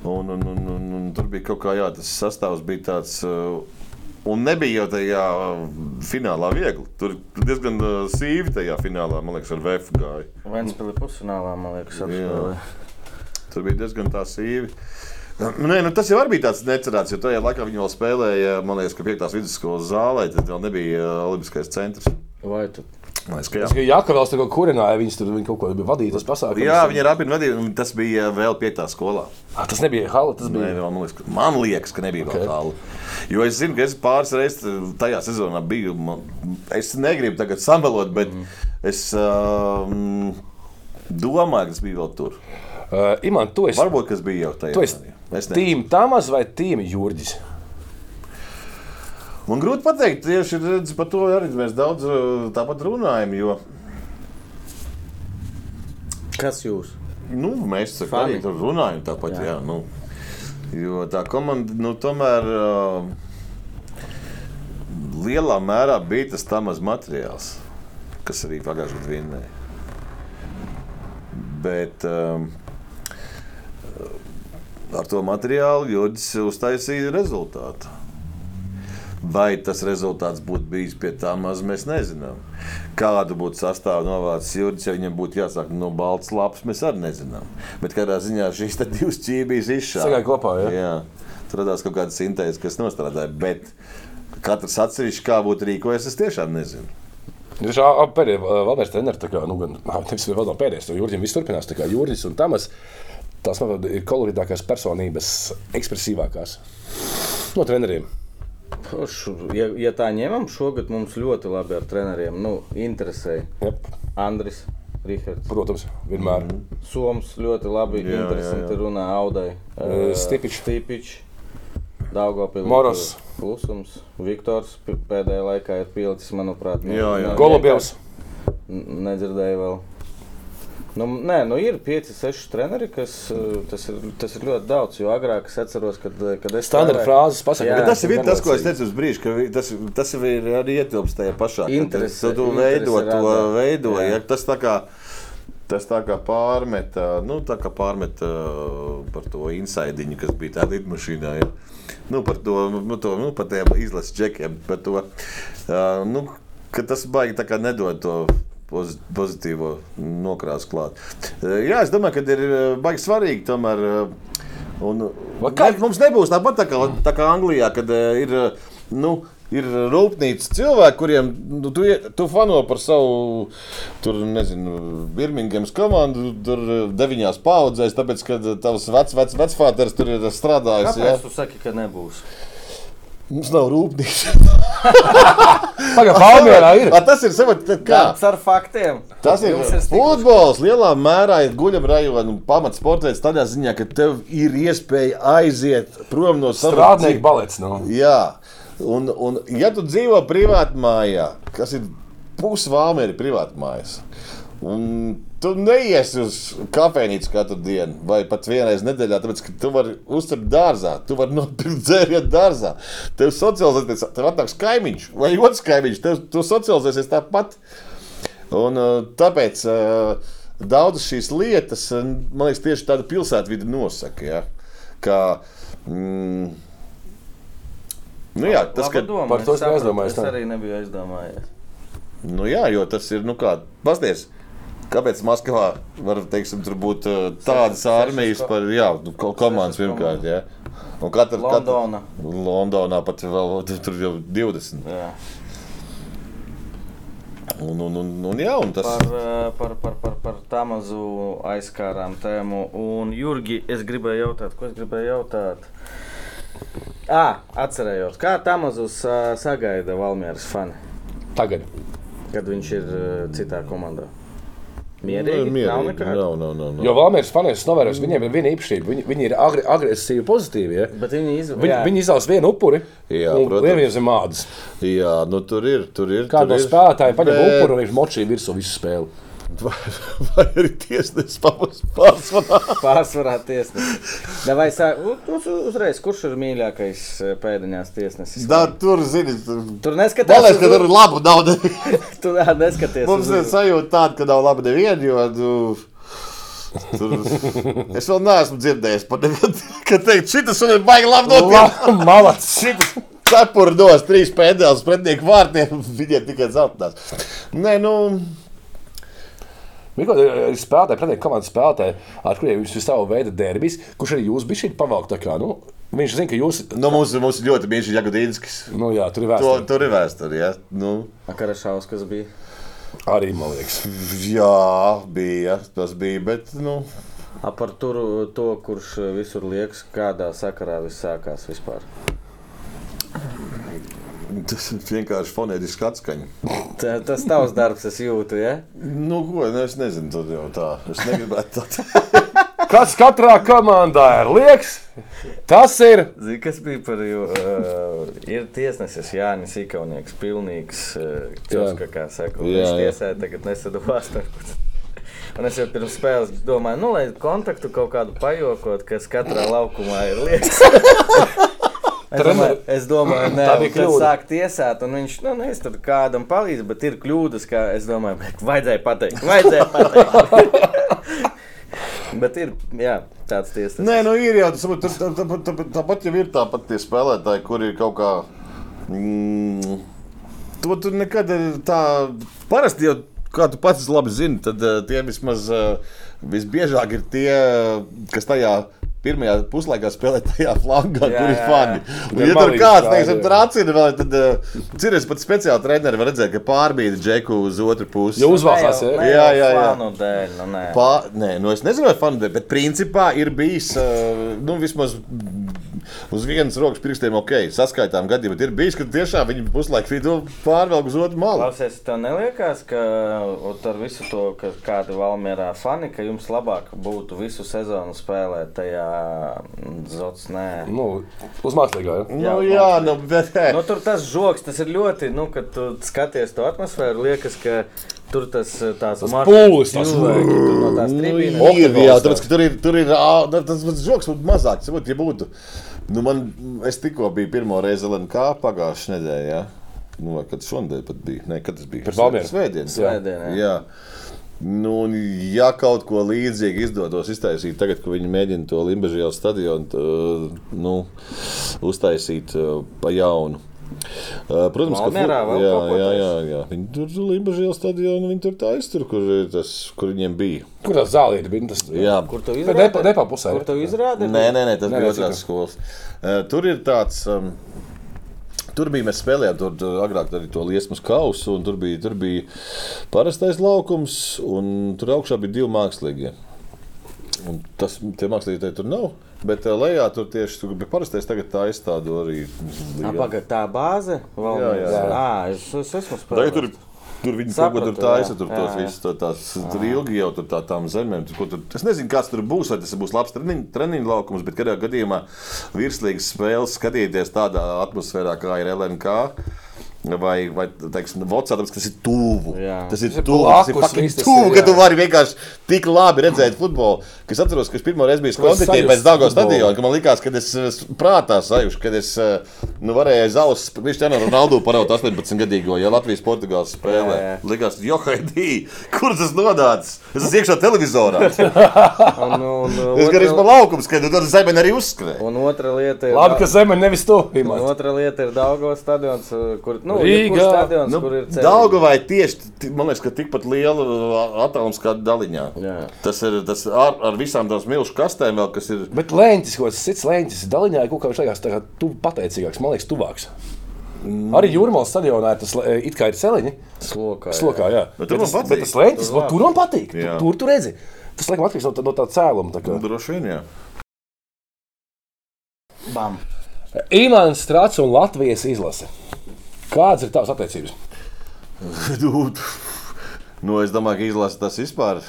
Un, un, un, un, un tur bija kaut kā, jā, tas sastāvs bija tāds. Uh, Un nebija jau tajā uh, finālā viegli. Tur diezgan uh, sīvi tajā finālā, man liekas, ar VF gāja. Ventspili pusfinālā, man liekas, apspēlē. Tur bija diezgan tā sīvi. Nē, nu tas jau bija tāds necerēts, jo tajā laikā viņi vēl spēlēja, man liekas, ka 5. vidusskolas zālē, tad vēl nebija uh, Olimpiskais centrs. Vai tu? Man liekas, ka jā. Es tikai Jākavels tur kurināja, viņas tur viņi kaut ko bija vadīja, tas pasākums. Jā, viņi ir apziņā vadījuši, un tas bija vēl 5. skolā. Ah, Tas nebija hala, tas bija. vēl, man, liekas, ka, man liekas, ka nebija Okay. tālu. Jo es zinu, ka es pāris reizes tajā sezonā biju. Man, es negribu tagad samalot, bet mm. es um, domāju, ka tas bija vēl tur. Uh, Iman, tu esi, Varbūt tas bija jau tajā. tu esi. Es tīm Tamas vai tīm Jurģis? Man grūti pateikt, tieši redz, par to arī mēs daudz uh, tāpat runājam. Jo Kas jūs? nu, mēs Fani. arī tur runājam tāpat. Jā. Jā. Nu, jo tā komanda nu, tomēr uh, lielā mērā bija tas tamaz materiāls, kas arī pagājušajā gadā vinnēja. Bet um, ar to materiālu Jurģis uztaisīja rezultātu. Vai tas rezultāts būtu bijis pie tā maz, mēs nezinām. Kādu būtu sastāvā novācis Jurģis, ja viņam būtu jāsāk no balts lapas, mēs arī nezinām. Bet kādā ziņā šīs divas ķībīs izšāva. Sagāja kopā, ja? Jā, tur radās kaut kāda sintēze, kas nostrādāja. Bet katrs atsevišķi kā būtu rīkojies, es tiešām nezinu. Viņš ir pēdējais Valmērs treneris. Tā kā, nu, gan, nevis vēl pēdējais, jo Jurģim viss turpinās. Tā kā Jurģis un Tamas, tās man ir kolorītākās personības, ekspresīvākās no treneriem. Ja, ja tā ņemam, šogad mums ļoti labi ar treneriem nu, interesēja. Jep. Andris, Rihards. Protams, vienmēr. Mm. Soms ļoti labi, Jā, interesanti jā, jā. runā Audai. Eh, Stipičs. Stipičs. Daugopilī. Moros. Klusums. Viktors pēdējā laikā ir pielicis, manuprāt. nu, Jā, jā. N- Nedzirdēju vēl. Nu, nē, nu ir 5, 6 treneri, kas uh, tas ir, tas ir ļoti daudz. Jo agrāk es atceros, kad, kad es Standarta spēlēju- frāzes pasakā. Jā. Bet tas ir gan tas, ko es teicu uz brīdi, ka tas, tas ir arī ietilpst tajā pašā. ka Interese- tu, tu veido to veido. Jā. Ja, tas tā kā. Tas tā kā pārmet, ā, nu, tā kā pārmet ā, par to insaidiņu, kas bija tādā lidmašīnā. Ja. Nu, par to, nu, to, nu, par tiem izlases džekiem. Par to, ā, nu, ka tas baigi tā kā nedod to pozitīvo nokrāsu klāt. Ā, Jā, es domāju, ka ir ā, baigi svarīgi tomēr. ā, Un, Va kā- ne, mums nebūs tāpat tā kā, tā kā Anglijā, kad ir, nu, ir rūpnīcas cilvēki, kuriem nu, tu, tu fano par savu, tur, nezinu, Birmingemas komandu, tur deviņās paudzēs, tāpēc, ka tavs vec, vec, vecfāters tur ir strādājis. Ja? Kāpēc tu saki, ka nebūs? Mums nav rūpnīca. [LAUGHS] Pagaidām, Palmērā ir. A, tas ir? Kāds ar faktiem? Tas ir stiprs. futbols. Lielā mērā ir guļam rajona pamats sports tādā ziņā, ka tev ir iespēja aiziet prom no savas Strādnieku balets. Nu. Jā, un, un ja tu dzīvo privātā mājā, kas ir pusvāmeri privātā mājas, un tu neiesi uz kafejnīcu katru dienu, vai pat vienreiz nedēļā, tāpēc ka tu vari uzturt dārzā, tu vari nopirkt dzērienu dārzā. Tev socializēties, tev atnāks kaimiņš vai otrs kaimiņš, tev tu socializēsies tāpat. Un, uh, tāpēc uh, daudzas šīs lietas, uh, man liekas, tieši tāda pilsētvide nosaka. Ja? Kā, mm, nu jā, tas, ka, doma, par to es aizdomājies, Es tā. arī nebiju aizdomājies. nu jā, jo tas ir, nu kā, pasties. Kāpēc Maskavā var teiksim, tur būt uh, tādas Sešas- armijas par jā, nu, ko- komandas pirmkārt? Ja? Un katra, Londona. Katra, Londonā pat vēl [LAUGHS] tur jau 20. Jā. Un, un, un, un, jā, un tas Par, eh, par, par, par, par tā mazu aizskārām tēmu. Un, Jurgi, es gribēju jautāt, ko es gribēju jautāt? À, atcerējos, kā tā mazus uh, sagaida Valmieras fani, Tagad. kad viņš ir citā komandā? Nu, Mierīgi, mierīgi. nav nekā. Nav, nav, nav, nav. Jo Valmēras fanēs novērojis, viņiem ir viena īpašība. Viņi, viņi ir agri, agresīvi, pozitīvi. Ja? Bet viņi Viņi, izvēlējās. viņi izvēlas vienu upuri. Jā, protams. zem ādas. Jā, nu tur ir. Tur ir Kāda ir. spēlētāja paņem upuri un viņš močīja virsū visu spēli. Vai, vai arī tiesnesis pārsvarā? Pārsvarā tiesnesis. Vai uz, uzreiz, kurš ir mīļākais eh, pēdiņās tiesnesis? Da, tur, zini, tur. Tur neskaties, Galvenais, ka tur ir laba nauda. [LAUGHS] Tu tā neskaties. Mums ir sajūta tāda, ka nav labi neviena, jo nu, tur es vēl neesmu dzirdējis nevienu, ka teikt, man ir baigi labi notiek. [LAUGHS] Malacis! Šitas cepuri dos trīs pēdējos pretinieku vārtiem, [LAUGHS] viņiem tikai zeltnās. Nē, nu, Mikls ir spēlētāji, pretinieka komandas spēlētāji, ar kuriem viņš ir savu veidu derbijs, kurš arī jūs bijat pavalkt. Nu, viņš zina, ka jūs. nu mums, mums ir ļoti mīļš Jagodīnskis. Nu, jā, tur ir To, vēsture. tur ir vēsture, ja? Nu, A, Karašaus, kas bija? Arī man liekas. jā, bija, tas bija, bet, nu, A, par tur, to, kurš eh, visur liekas, kādā sakarā viss sākās vispār. [LAUGHS] tas ir vienkārši fonētiski atskaņa. Tā, tas tavs darbs, es jūtu, ja? Nu, ko, nu, es nezinu, tad jau tā. Es negribētu tā. [LAUGHS] Kas katrā komandā ir liekas, tas ir. Zini, kas bija par jū, uh, ir tiesnesis Jānis Ikaunieks, pilnīgs uh, cilvēks, kā saka. Viņš jā. tiesāja tagad nesadavās. [LAUGHS] Un es jau pirms spēles domāju, nu, lai kontaktu kaut kādu pajokot, kas katrā laukumā ir liekas. Es domāju, es domāju, [CLEARS THROAT] nē, Tā bija kļūda. sāk tiesāt, un viņš, nu, es tur kādam palīdzu, bet ir kļūdas, kā es domāju, [LAUGHS] vajadzēja pateikt, vajadzēja pateikt. [LAUGHS] Bet ir jā, tāds tiesas. Nē, nu ir jau tas, tur, tā, tā, tā, tāpat jau ir tāpat tie spēlētāji, kuri ir kaut kā. Mm, to tu nekad eh, tā parasti jau. Kā tu pats labi zini, tad uh, tie vismaz uh, visbiežāk ir tie, kas tajā pirmajā puslaikā spēlē tajā flangā, Jā, kur ir jā, fani. jā. Un, ja tur kāds, teiksim, jā. tur atcīm vēl, tad, uh, cīnās pat speciāli treneri var redzēt, ka pārbīda džeku uz otru pusi. Jau- ne Jā, jau jā, jā. fanu Dēļ, nu, nē. Pā, nē, nu es nezinu, vai fani, bet principā ir bijis uh, nu, vismaz uz vienas rokas pirkstiem ok. Saskaitām gadījumā ir bijis, ka tiešām viņi puslaiku vidū pārvelk uz otru malu. Klausies, tev neliekās, ka ar visu to, ka kāda Valmjerā fani, ka jums labāk būtu visu sezonu spēlēt tajā zots, nē. Nu, uz mākslīgā. Ja? Nu, jā, nu, bet, Nu, tur tas žoks, tas ir ļoti, nu, kad tu skaties to atmosfēru, liekas, ka tur tas tās Tas mašas pūlis, tur no tās Nu, tribīnes. ir, jā, tāpēc, ka tur ir, tur ir nu, tas joks būtu mazāks. Ja būtu, nu, man, es tikko biju pirmo reizi LNK pagājušajā nedēļā. Ja? Nu, kad šonadēļ pat bija? Nē, kad tas bija? Pret Valmieru. Svētdien. Svētdien, jā. jā. Nu, ja kaut ko līdzīgu izdotos iztaisīt, tagad, kad viņi mēģina to Limbaģijas stadionu nu, uztaisīt uh, pa jaunu. Uh, Protams, Valmierā fu- vēl jā, jā, jā, jā. Viņi tur Limbaģijas stadionu, viņi tur taisa, tur, kur, ir tas, kur viņiem bija. Kur tā zāle ir? bija? Tas, Jā, Kur tu Bet izrādi? ne pa- ne pa pusē, Kur ja? tu izrādi? Nē, nē, nē tas Nē, bija otrās skolas. Uh, tur ir tāds. Um, Tur bija mēs spēlējām, tur tur agrāk arī to liesmas kausu, un tur bija, tur bija parastais laukums, un tur augšā bija divi mākslīgie. Un tas tie mākslīgi tur nav. Bet uh, lejā tur tieši tur bija parastais, tagad tā izstāda arī. Jā, pagaid, tā bāze. Jā, jā, jā. À, es, es esmu spēlējis. tur viņi kaut ko tur Sapratu, taisa, tur tos visus, to, tās, tur ilgi jau tur tā, tām zemēm. Tur, ko tur, es nezinu, kāds tur būs, vai tas būs labs treniņu, treniņu laukums, bet kādā gadījumā virslīgas spēles skatīties tādā atmosfērā, kā ir LNK. Vai, vai teiksim, Vocā, tāpēc, ka tas ir tuvu. Jā. Tas ir tuvu. Tas ir tas tuvu, ka tu vari vienkārši tik labi redzēt futbolu. ka Es atceros, ka es pirmo reizi biju sajust pēc Dāngas futbolu. stadiona, ka man likās, ka es es prātā sajūšu, ka es eh, nu, varēju zaust, viņš ten ar Ronaldu paraut 18 gadīgo, ja Latvijas Portugāles spēlē. Jā, jā. Likās, johaidī, kur tas nodāts? Es esmu iekšā televizorā. Un, un, [LAUGHS] Es garīgi pa laukumu skatu, tad zemē arī uzskrēju. un otra lieta ir. Labi, ka zeme nevis tu. Un Imants. otra lieta ir Daugavas stadions, kur, nu, Rīgā. stadions, Nu, kur ir. Daugavai tieši, ti- man liekas, ka tikpat liela attālums kā Daliņā. Jā. Tas ir tas ar, ar visām tām milzu kastēm, vēl, kas ir. Bet lēņķis, ko tas cits lēņķis, daļņā ir kaut kā viņš liekas tā kā tu pateicīgāks, man liekas, tuvāks. Mm. Arī Jurmālas stadionā ir tas it kā ir celiņi. Slokā. Slokā, jā. Bet tur man tas, patīk. bet tas lēņķis, Tur tur, man patīk. Jā. Tur, tur tu redzi. Tas laikam atkarīgs no, tā- no tā cēluma. Tā kā. Droši vien, jā. Bam. Imants Strāts un Latvijas izlase. Kādas ir tavas attiecības? [LAUGHS] Nu, nu, es domāju, ka izlasa tas vispār.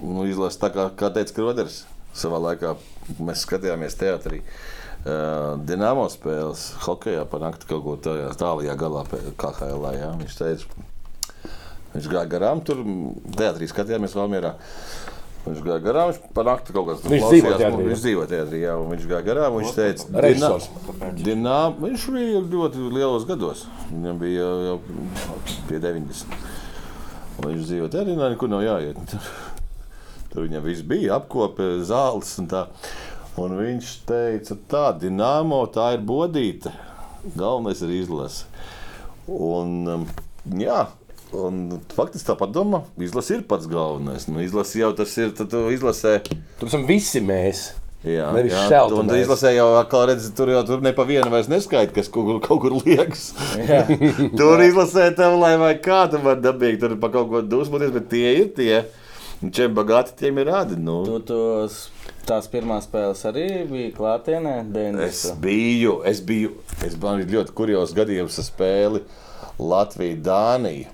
Nu, izlasa tā kā, kā teica Kroders. Savā laikā mēs skatījāmies teātrī. Dienāmo spēles, hokeja panākt kaut ko tajā tālākajā galā, kā KHL. Jā. Viņš teica, viņš gāja garām tur, teātrī skatījāmies Valmierā. Viņš gāja garām, viņš panāktu kaut kādas Viņš dzīvo teātrī? Viņš dzīvo teātrī, jā, un viņš gāja garām. Viņš teica, Režisors. Dinām, viņš bija ļoti lielos gados. Viņam bija jau, jau pie 90. Un viņš dzīvo teātrī, nekur nav jāiet. [LAUGHS] Tur viņam viss bija apkope, zāles un tā. Un viņš teica, tā, Dienāmo, tā ir bodīte. Galvenais ir izlase. Un, um, jā, un faktiski tā padomā, izlase ir pats galvenais. Nu, izlase jau tas ir, tad tu izlasē. Tur esam visi mēs. Jā, Nevis jā. šelta Un mēs. izlasē jau atkal redz, tur jau tur ne pa vienu vairs neskaita, kas kaut kur, kaut kur liekas. [LAUGHS] tur izlasē tev, lai vai kā tu vari dabīgi tur pa kaut ko dusmoties, bet tie ir tie. Čiem bagāti tiem ir rādi. Nu. Tu tos, tās pirmās spēles arī bija klātienē, Es 90. biju, es biju, es biju ļoti kurjos gadījumos spēli Latvija, Dānija.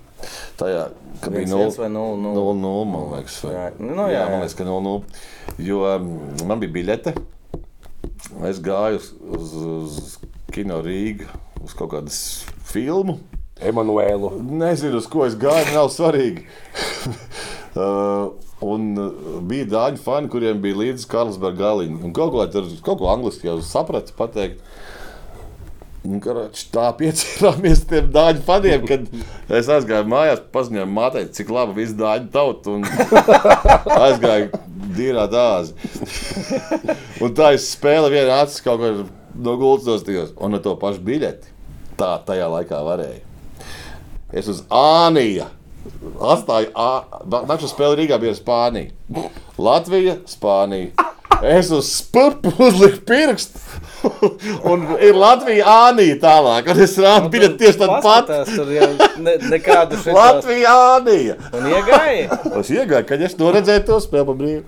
Tajā, ka bija 1-1 vai 0-0. 0-0, man liekas. vai- Jā, nu, jā, jā, jā. man liekas, ka 0-0. Jo mm, man bija biļete. Es gāju uz, uz, uz Kino Rīgā, uz kaut kādas filmu. Emanuēlu. Nezinu, uz ko es gāju, nav svarīgi. [LAUGHS] uh, un uh, bija dāņu fani, kuriem bija līdzi Karlsberga galiņi. Un kaut ko ko angliski jau sapratu pateikt. Karač, tā piecēlāmies tiem dāņu faniem, kad es aizgāju mājās, paziņoju mātei, cik laba viss dāņu tauta. un [LAUGHS] Aizgāju Dīrā dāzi. un tā es spēlēju vienu acis kaut kur no gultas tos un ar to pašu biļeti. Tā tajā laikā varēja. Es uz Āniju. Atstāju, Nakšu spēli Rīgā bija Spānija. Latvija, Spānija. Es uz spēku uzliku pirkstu. [LAUGHS] un ir Latvija, Ānija tālāk. Un es rādu, bija tieši tāda pati. Tur jau ne, nekādu šeit. Latvija, Ānija. Un iegāja. [LAUGHS] es iegāju, kad es to redzēju, to pa brīvu.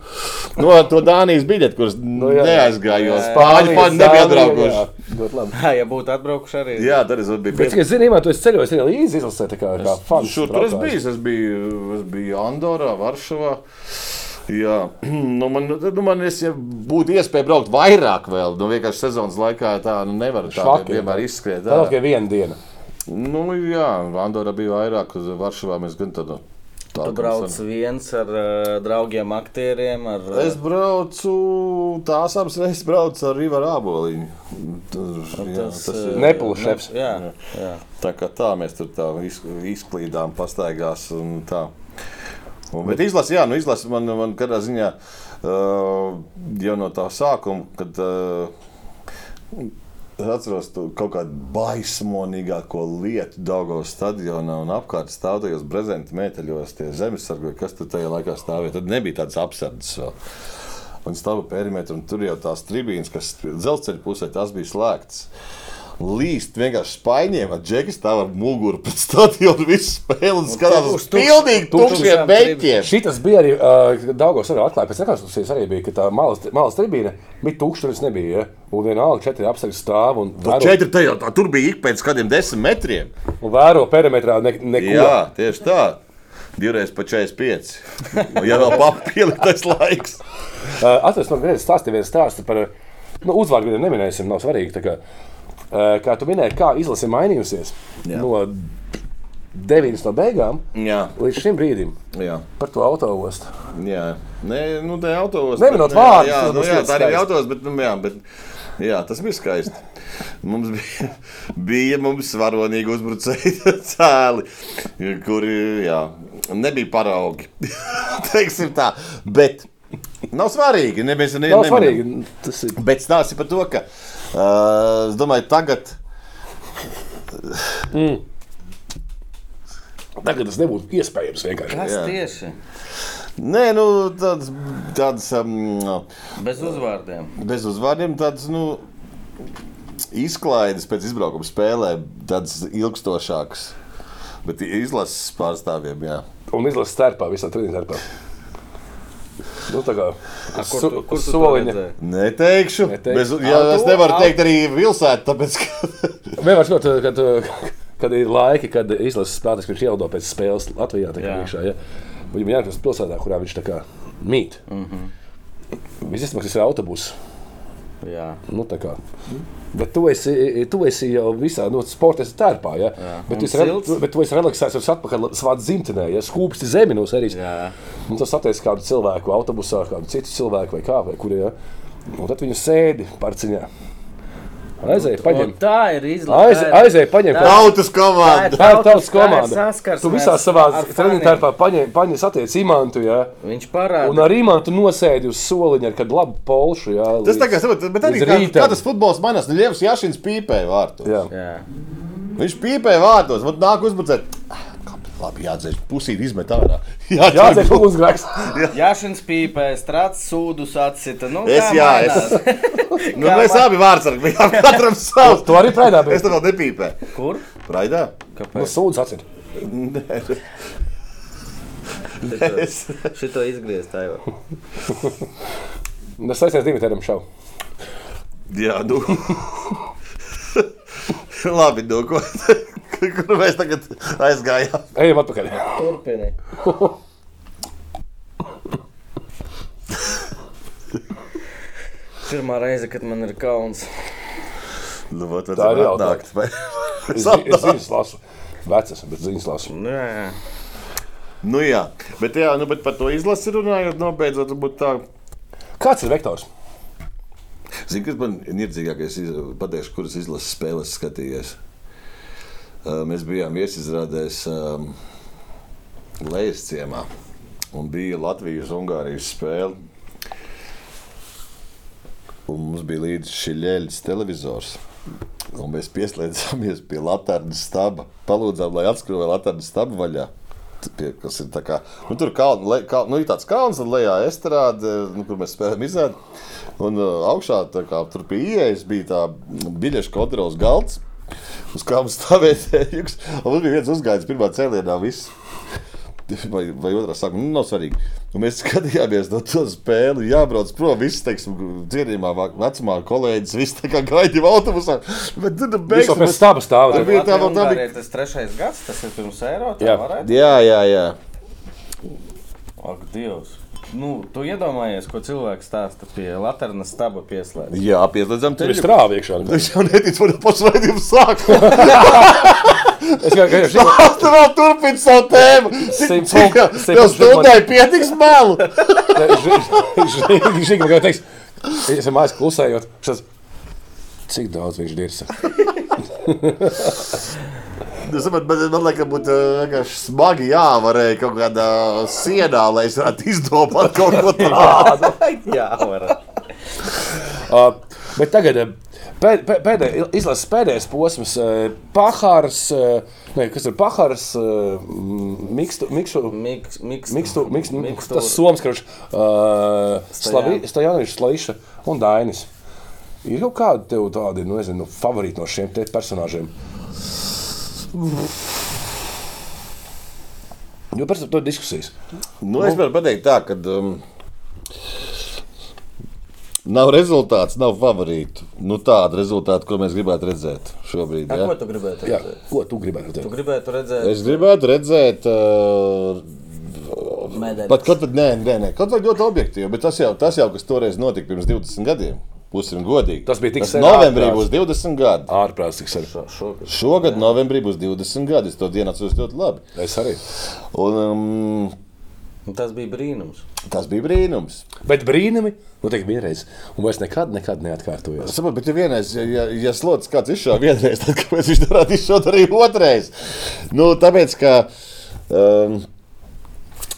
No nu, to Dānijas biļeti, kuras nu, jā, neaizgāju, jo Spāņu fani nebija atbraukuši. Jā, [LAUGHS] ja būtu atbraukuši arī. Jā, tad es biju. Bet, es zinu, tu esi ceļojis arī līdzi izlasē, tā kā, kā fans. Šur tur es biju, es biju, es biju Andorā, Varšavā. Jā, [CLEARS THROAT] nu man, nu man es, ja būtu iespēja braukt vairāk, vēl, nu vienkārši sezonas laikā tā nu nevar tā Švaki, vienmēr izskriet. Tā tikai viena diena. Nu, jā, Andorā bija vairāk, uz Varšavā mēs gan tādu. Tā, tu brauc ar... viens ar uh, draugiem, aktieriem. Ar, uh... Es braucu, tās abas reizes braucu ar Rivaru Aboliņu. Tur, jā, tas, tas ir nepulšs. Jā, jā. Tā kā tā mēs tur tā izklīdām, pastaigās un tā. Un, bet izlase, jā, nu izlase man, man kādā ziņā uh, jau no tā sākuma, kad uh, atceros kaut kādu baismonīgāko lietu Daugavas stadionā un apkārt stāvējos brezenta mēteļos, tie zemesargi, kas tur tajā laikā stāvēja. Tad nebija tāds apsardzes vēl. Un stāva perimetru, un tur jau tās tribīnas, kas dzelzceļa pusē, tās bija slēgtas. Uh, līst vienkārši spaiņiem, ar džeku stāv ar muguru pēc stadiona visu spēli un skatās uz pilnīgi tukšiem beigiem. Šitas bija arī uh, Daugos arī atklāja, pēc rekonstrukcijas arī bija, ka tā malas, malas tribīne bija tukša, tur nebija. Ja? Un vienalga četri apsargi stāv un vēro. Četri tajā, tā, tur bija ik pēc kādiem desmit metriem. Un vēro perimetrā ne, neko. Jā, tieši tā. Divreiz pa 45. ja vēl papildinātais laiks. Atcerieties, man gribēja stāstīt vienu stāstu par nu, uzvārdu, neminēsim, nav svarīgi. Eh, kā tu minēji, kā izlase mainījusies Jā. no 9 no beigām Jā. līdz šim brīdim. Jā. Par to autoostu. Jā, Nē, nu, tā ir autoosta. Neminot vārdus. Jā, nu, jā, tā ir autoosta, bet, nu, jā, bet jā, tas bija skaisti. Mums bija, bija mums varonīgi uzbrucēji [LAUGHS] cēli, kuri jā, nebija paraugi. [LAUGHS] Teiksim tā, bet nav svarīgi. Ne, mēs, ne, nav svarīgi. Tas ir. Bet stāsti par to, ka Uh, es domāju, tagad. Mm. Tagad tas nebūtu iespējams vienkārši. Kas Jā. tieši? Nē, nu, tāds, tāds um, bez uzvārdiem. Bez uzvārdiem tāds, nu, izklaides pēc izbraukuma spēlē, tāds ilgstošāks. Bet izlases pārstāvjiem, jā. Un izlases starpā, visā trījā starpā. Nu, kā, A, kur tu, kur tu soliņa. Neteikšu. Neteikšu. Bez, jā, A, es nevaru teikt arī pilsētu, tāpēc, ka... [LAUGHS] Vienmēr sakot, kad, kad ir laiki, kad izlases spēlētājs, kurš ielido pēc spēles Latvijā, tā kā iekšā, ja? viņam jāatrast pilsētā, kurā viņš tā kā mīt. Mm -hmm. Visticamāk, tas ir autobus. Jā. Nu. Bet tu esi, tu esi jau visā nu, sporta tērpā. Ja? Jā. Bet, tu esi, bet tu esi relaksēts un atpakaļ savā dzimtenē. Ja? Skūpsti zemi no serijas. Un tas attiecas kādu cilvēku autobusā, kādu citu cilvēku vai kā, vai kur. Ja? Un tad viņi sēdi parciņā. Aizēj, paņem. Un tā ir izlaižu. Aiz, aizēj, paņem. Tautas komanda. Tā ir tautas komanda. Tu visā savā treniņtērpā paņem, paņem satiec imantu, jā. Viņš parāda. Un ar imantu nosēdi uz soliņa ar kādu labu polšu, jā. Tas tā kā, bet arī kā, kā tas futbols mainās, Ļevs Jašins pīpēja vārtos. Jā. jā. Viņš pīpēja vārtos, un nāk uzbrucēt. Labi, jādzēš pusīt, izmet ārā. [LAUGHS] Jādzēš ugunsgrēks. [LAUGHS] Jāšanas pīpē, strāts sūdus atsita. Nu, es, jā, es. [LAUGHS] nu, mēs abi vārdsargi bijām katram savs. Tu arī praidā biji. Es tev vēl nepīpē. Kur? Praidā. Kāpēc? Nu, sūdus atsita. Šito, šito izgriezt tā jau. Es aizsēju Dimitram šau. Jā, nu. Labi, nu, ko, kur mēs tagad aizgājām? Ejam atpakaļ. Turpini. Pirmā reize, kad man ir kauns. Nu, vat, tā ir atnākt, vai? es, [LAUGHS] es ziņas lasu. Vecas, bet ziņas lasu. Jā, jā. Nu, jā. Bet, jā, nu, bet par to izlasi runājot, nobeidzot, būt tā. Kāds ir vektors? Zini, kas man ir nirdzīgākais, pateikšu, kuras izlases spēles skatījies. Mēs bijām iesizrādēs um, Lejas ciemā un bija Latvijas-Ungārijas spēle. Un mums bija līdzi šī ļeļas televizors. Un mēs pieslēdzāmies pie Latvijas stūra. Palūdzām, lai atskrūvē Latvijas stūra vaļā. Pie, kas ir kā, nu, tur kaln, le, kal, nu, ir tāds kalns, un lejā estrāde, nu, kur mēs spēlējam izrādi. Un uh, augšā kā, tur pie ieejas bija tā biļešu kontrols galds, uz kā mums stāvēja tējuks. Un bija viens uzgājums pirmā cēlienā viss. Vai, vai otrā sākuma, nu, nav svarīgi. Un mēs skatījāmies no to spēli, jābrauc prom. Visi, teiksim, dzirdamā vecumā kolēģis, visi tā kā gaidīja autobusā. Bet tur Jūs beigās jau pēc tam stāvat. Tur bija tā, tā bija. Tas trešais gads, tas ir pirms eiro. Jā. Tā. Jā, jā, jā. Ak, Dievs! Nu, tu iedomājies, ko cilvēks stāsta pie Latvijas stūra pieslēdzas. Jā, pieslēdzam Tur ir strāva iekšā. Es jau neticu, man pašai raidījumu sākumā. Es kā gaišu. Tu vēl turpini savu tēmu. Cik tev stundai pietiks melu? Viņš tikai teiks, es esmu mājās klusējot. Cik daudz viņš dirsa? [LAUGHS] Es saprotu, bet man liekas, būtu uh, vienkārši smagi jāvarēja kaut kādā sienā, lai es varētu [LAUGHS] izdomāt kaut ko [LAUGHS] tādu. Jā, var. Uh, bet tagad uh, pēd, pē- pēdē, izlases pēdējais posms, uh, Pahārs, ne, kas ir Pahārs, Mikstu, Mikšu. Miks, miks, Mikstu, mikstu, Mikstūra. tas Somijas karš, uh, Slavijs, Slaviša un Dainis. Ir kaut kādi tev tādi, nu, nezinu, favorīti no šiem te personāžiem? Jo tur ir diskusijas. Nu, es varu pateikt tā, ka um, nav rezultāts, nav favorītu. Nu, tādu rezultātu, ko mēs gribētu redzēt šobrīd. Tā, Ja? ko tu gribētu Jā, redzēt? ko tu gribētu Tu redzēt? gribētu redzēt Es gribētu redzēt. Uh, medaļas. Pat kaut kad, nē, nē, nē, kaut kā ļoti objektīvi, bet tas jau, tas jau, kas toreiz notika pirms 20 gadiem, būsim godīgi. Tas bija tik sen novembrī ārprāts. būs 20 gadi. Ārprāts, cik sen. Šo- šogad. Šogad novembrī būs 20 gadi. Es to dienu atceros ļoti labi. Es arī. Un, um, Tas bija brīnums. tas bija brīnums. Bet brīnumi notiek vienreiz, un vairs nekad, nekad Es neatkārtojas. saprotu, bet ja vienreiz, ja, ja, ja slots kāds izšāva vienreiz, tad kāpēc viņš darītu izšaut arī otrreiz? Nu, tāpēc, ka. Um,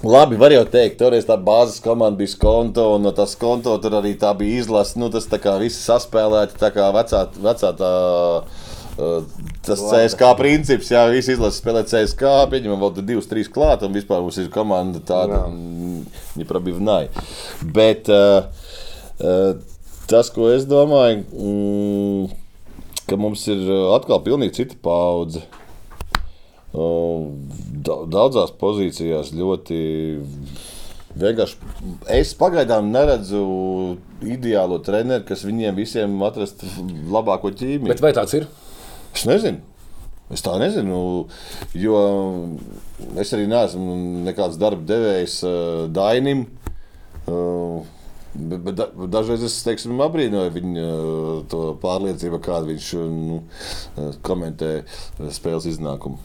Labi, var jau teikt, toreiz tā bāzes komanda bija skonto, un no tās konto tur arī tā bija izlase. Nu, tas tā kā visi saspēlēti, tā kā vecā, vecā tā. uh, Tas CSK princips, jā, visi izlasa spēlē CSK, pieņemam vēl tur divus, trīs klāt, un vispār mums ir komanda tāda, viņa probīvnāja. Bet uh, uh, tas, ko es domāju, mm, ka mums ir uh, atkal pilnīgi cita paudze. Uh, da- Daudzās pozīcijās ļoti vienkārši. Es pagaidām neredzu ideālo treneru, kas viņiem visiem atrastu labāko ķīmiju. Bet vai tāds ir? Es nezinu. Es tā nezinu, jo es arī neesmu nekāds darba devējs uh, Dainim. Da, dažreiz es teiksim, apbrīnoju viņa uh, to pārliecību, kāda viņš uh, nu, uh, komentē spēles iznākumu.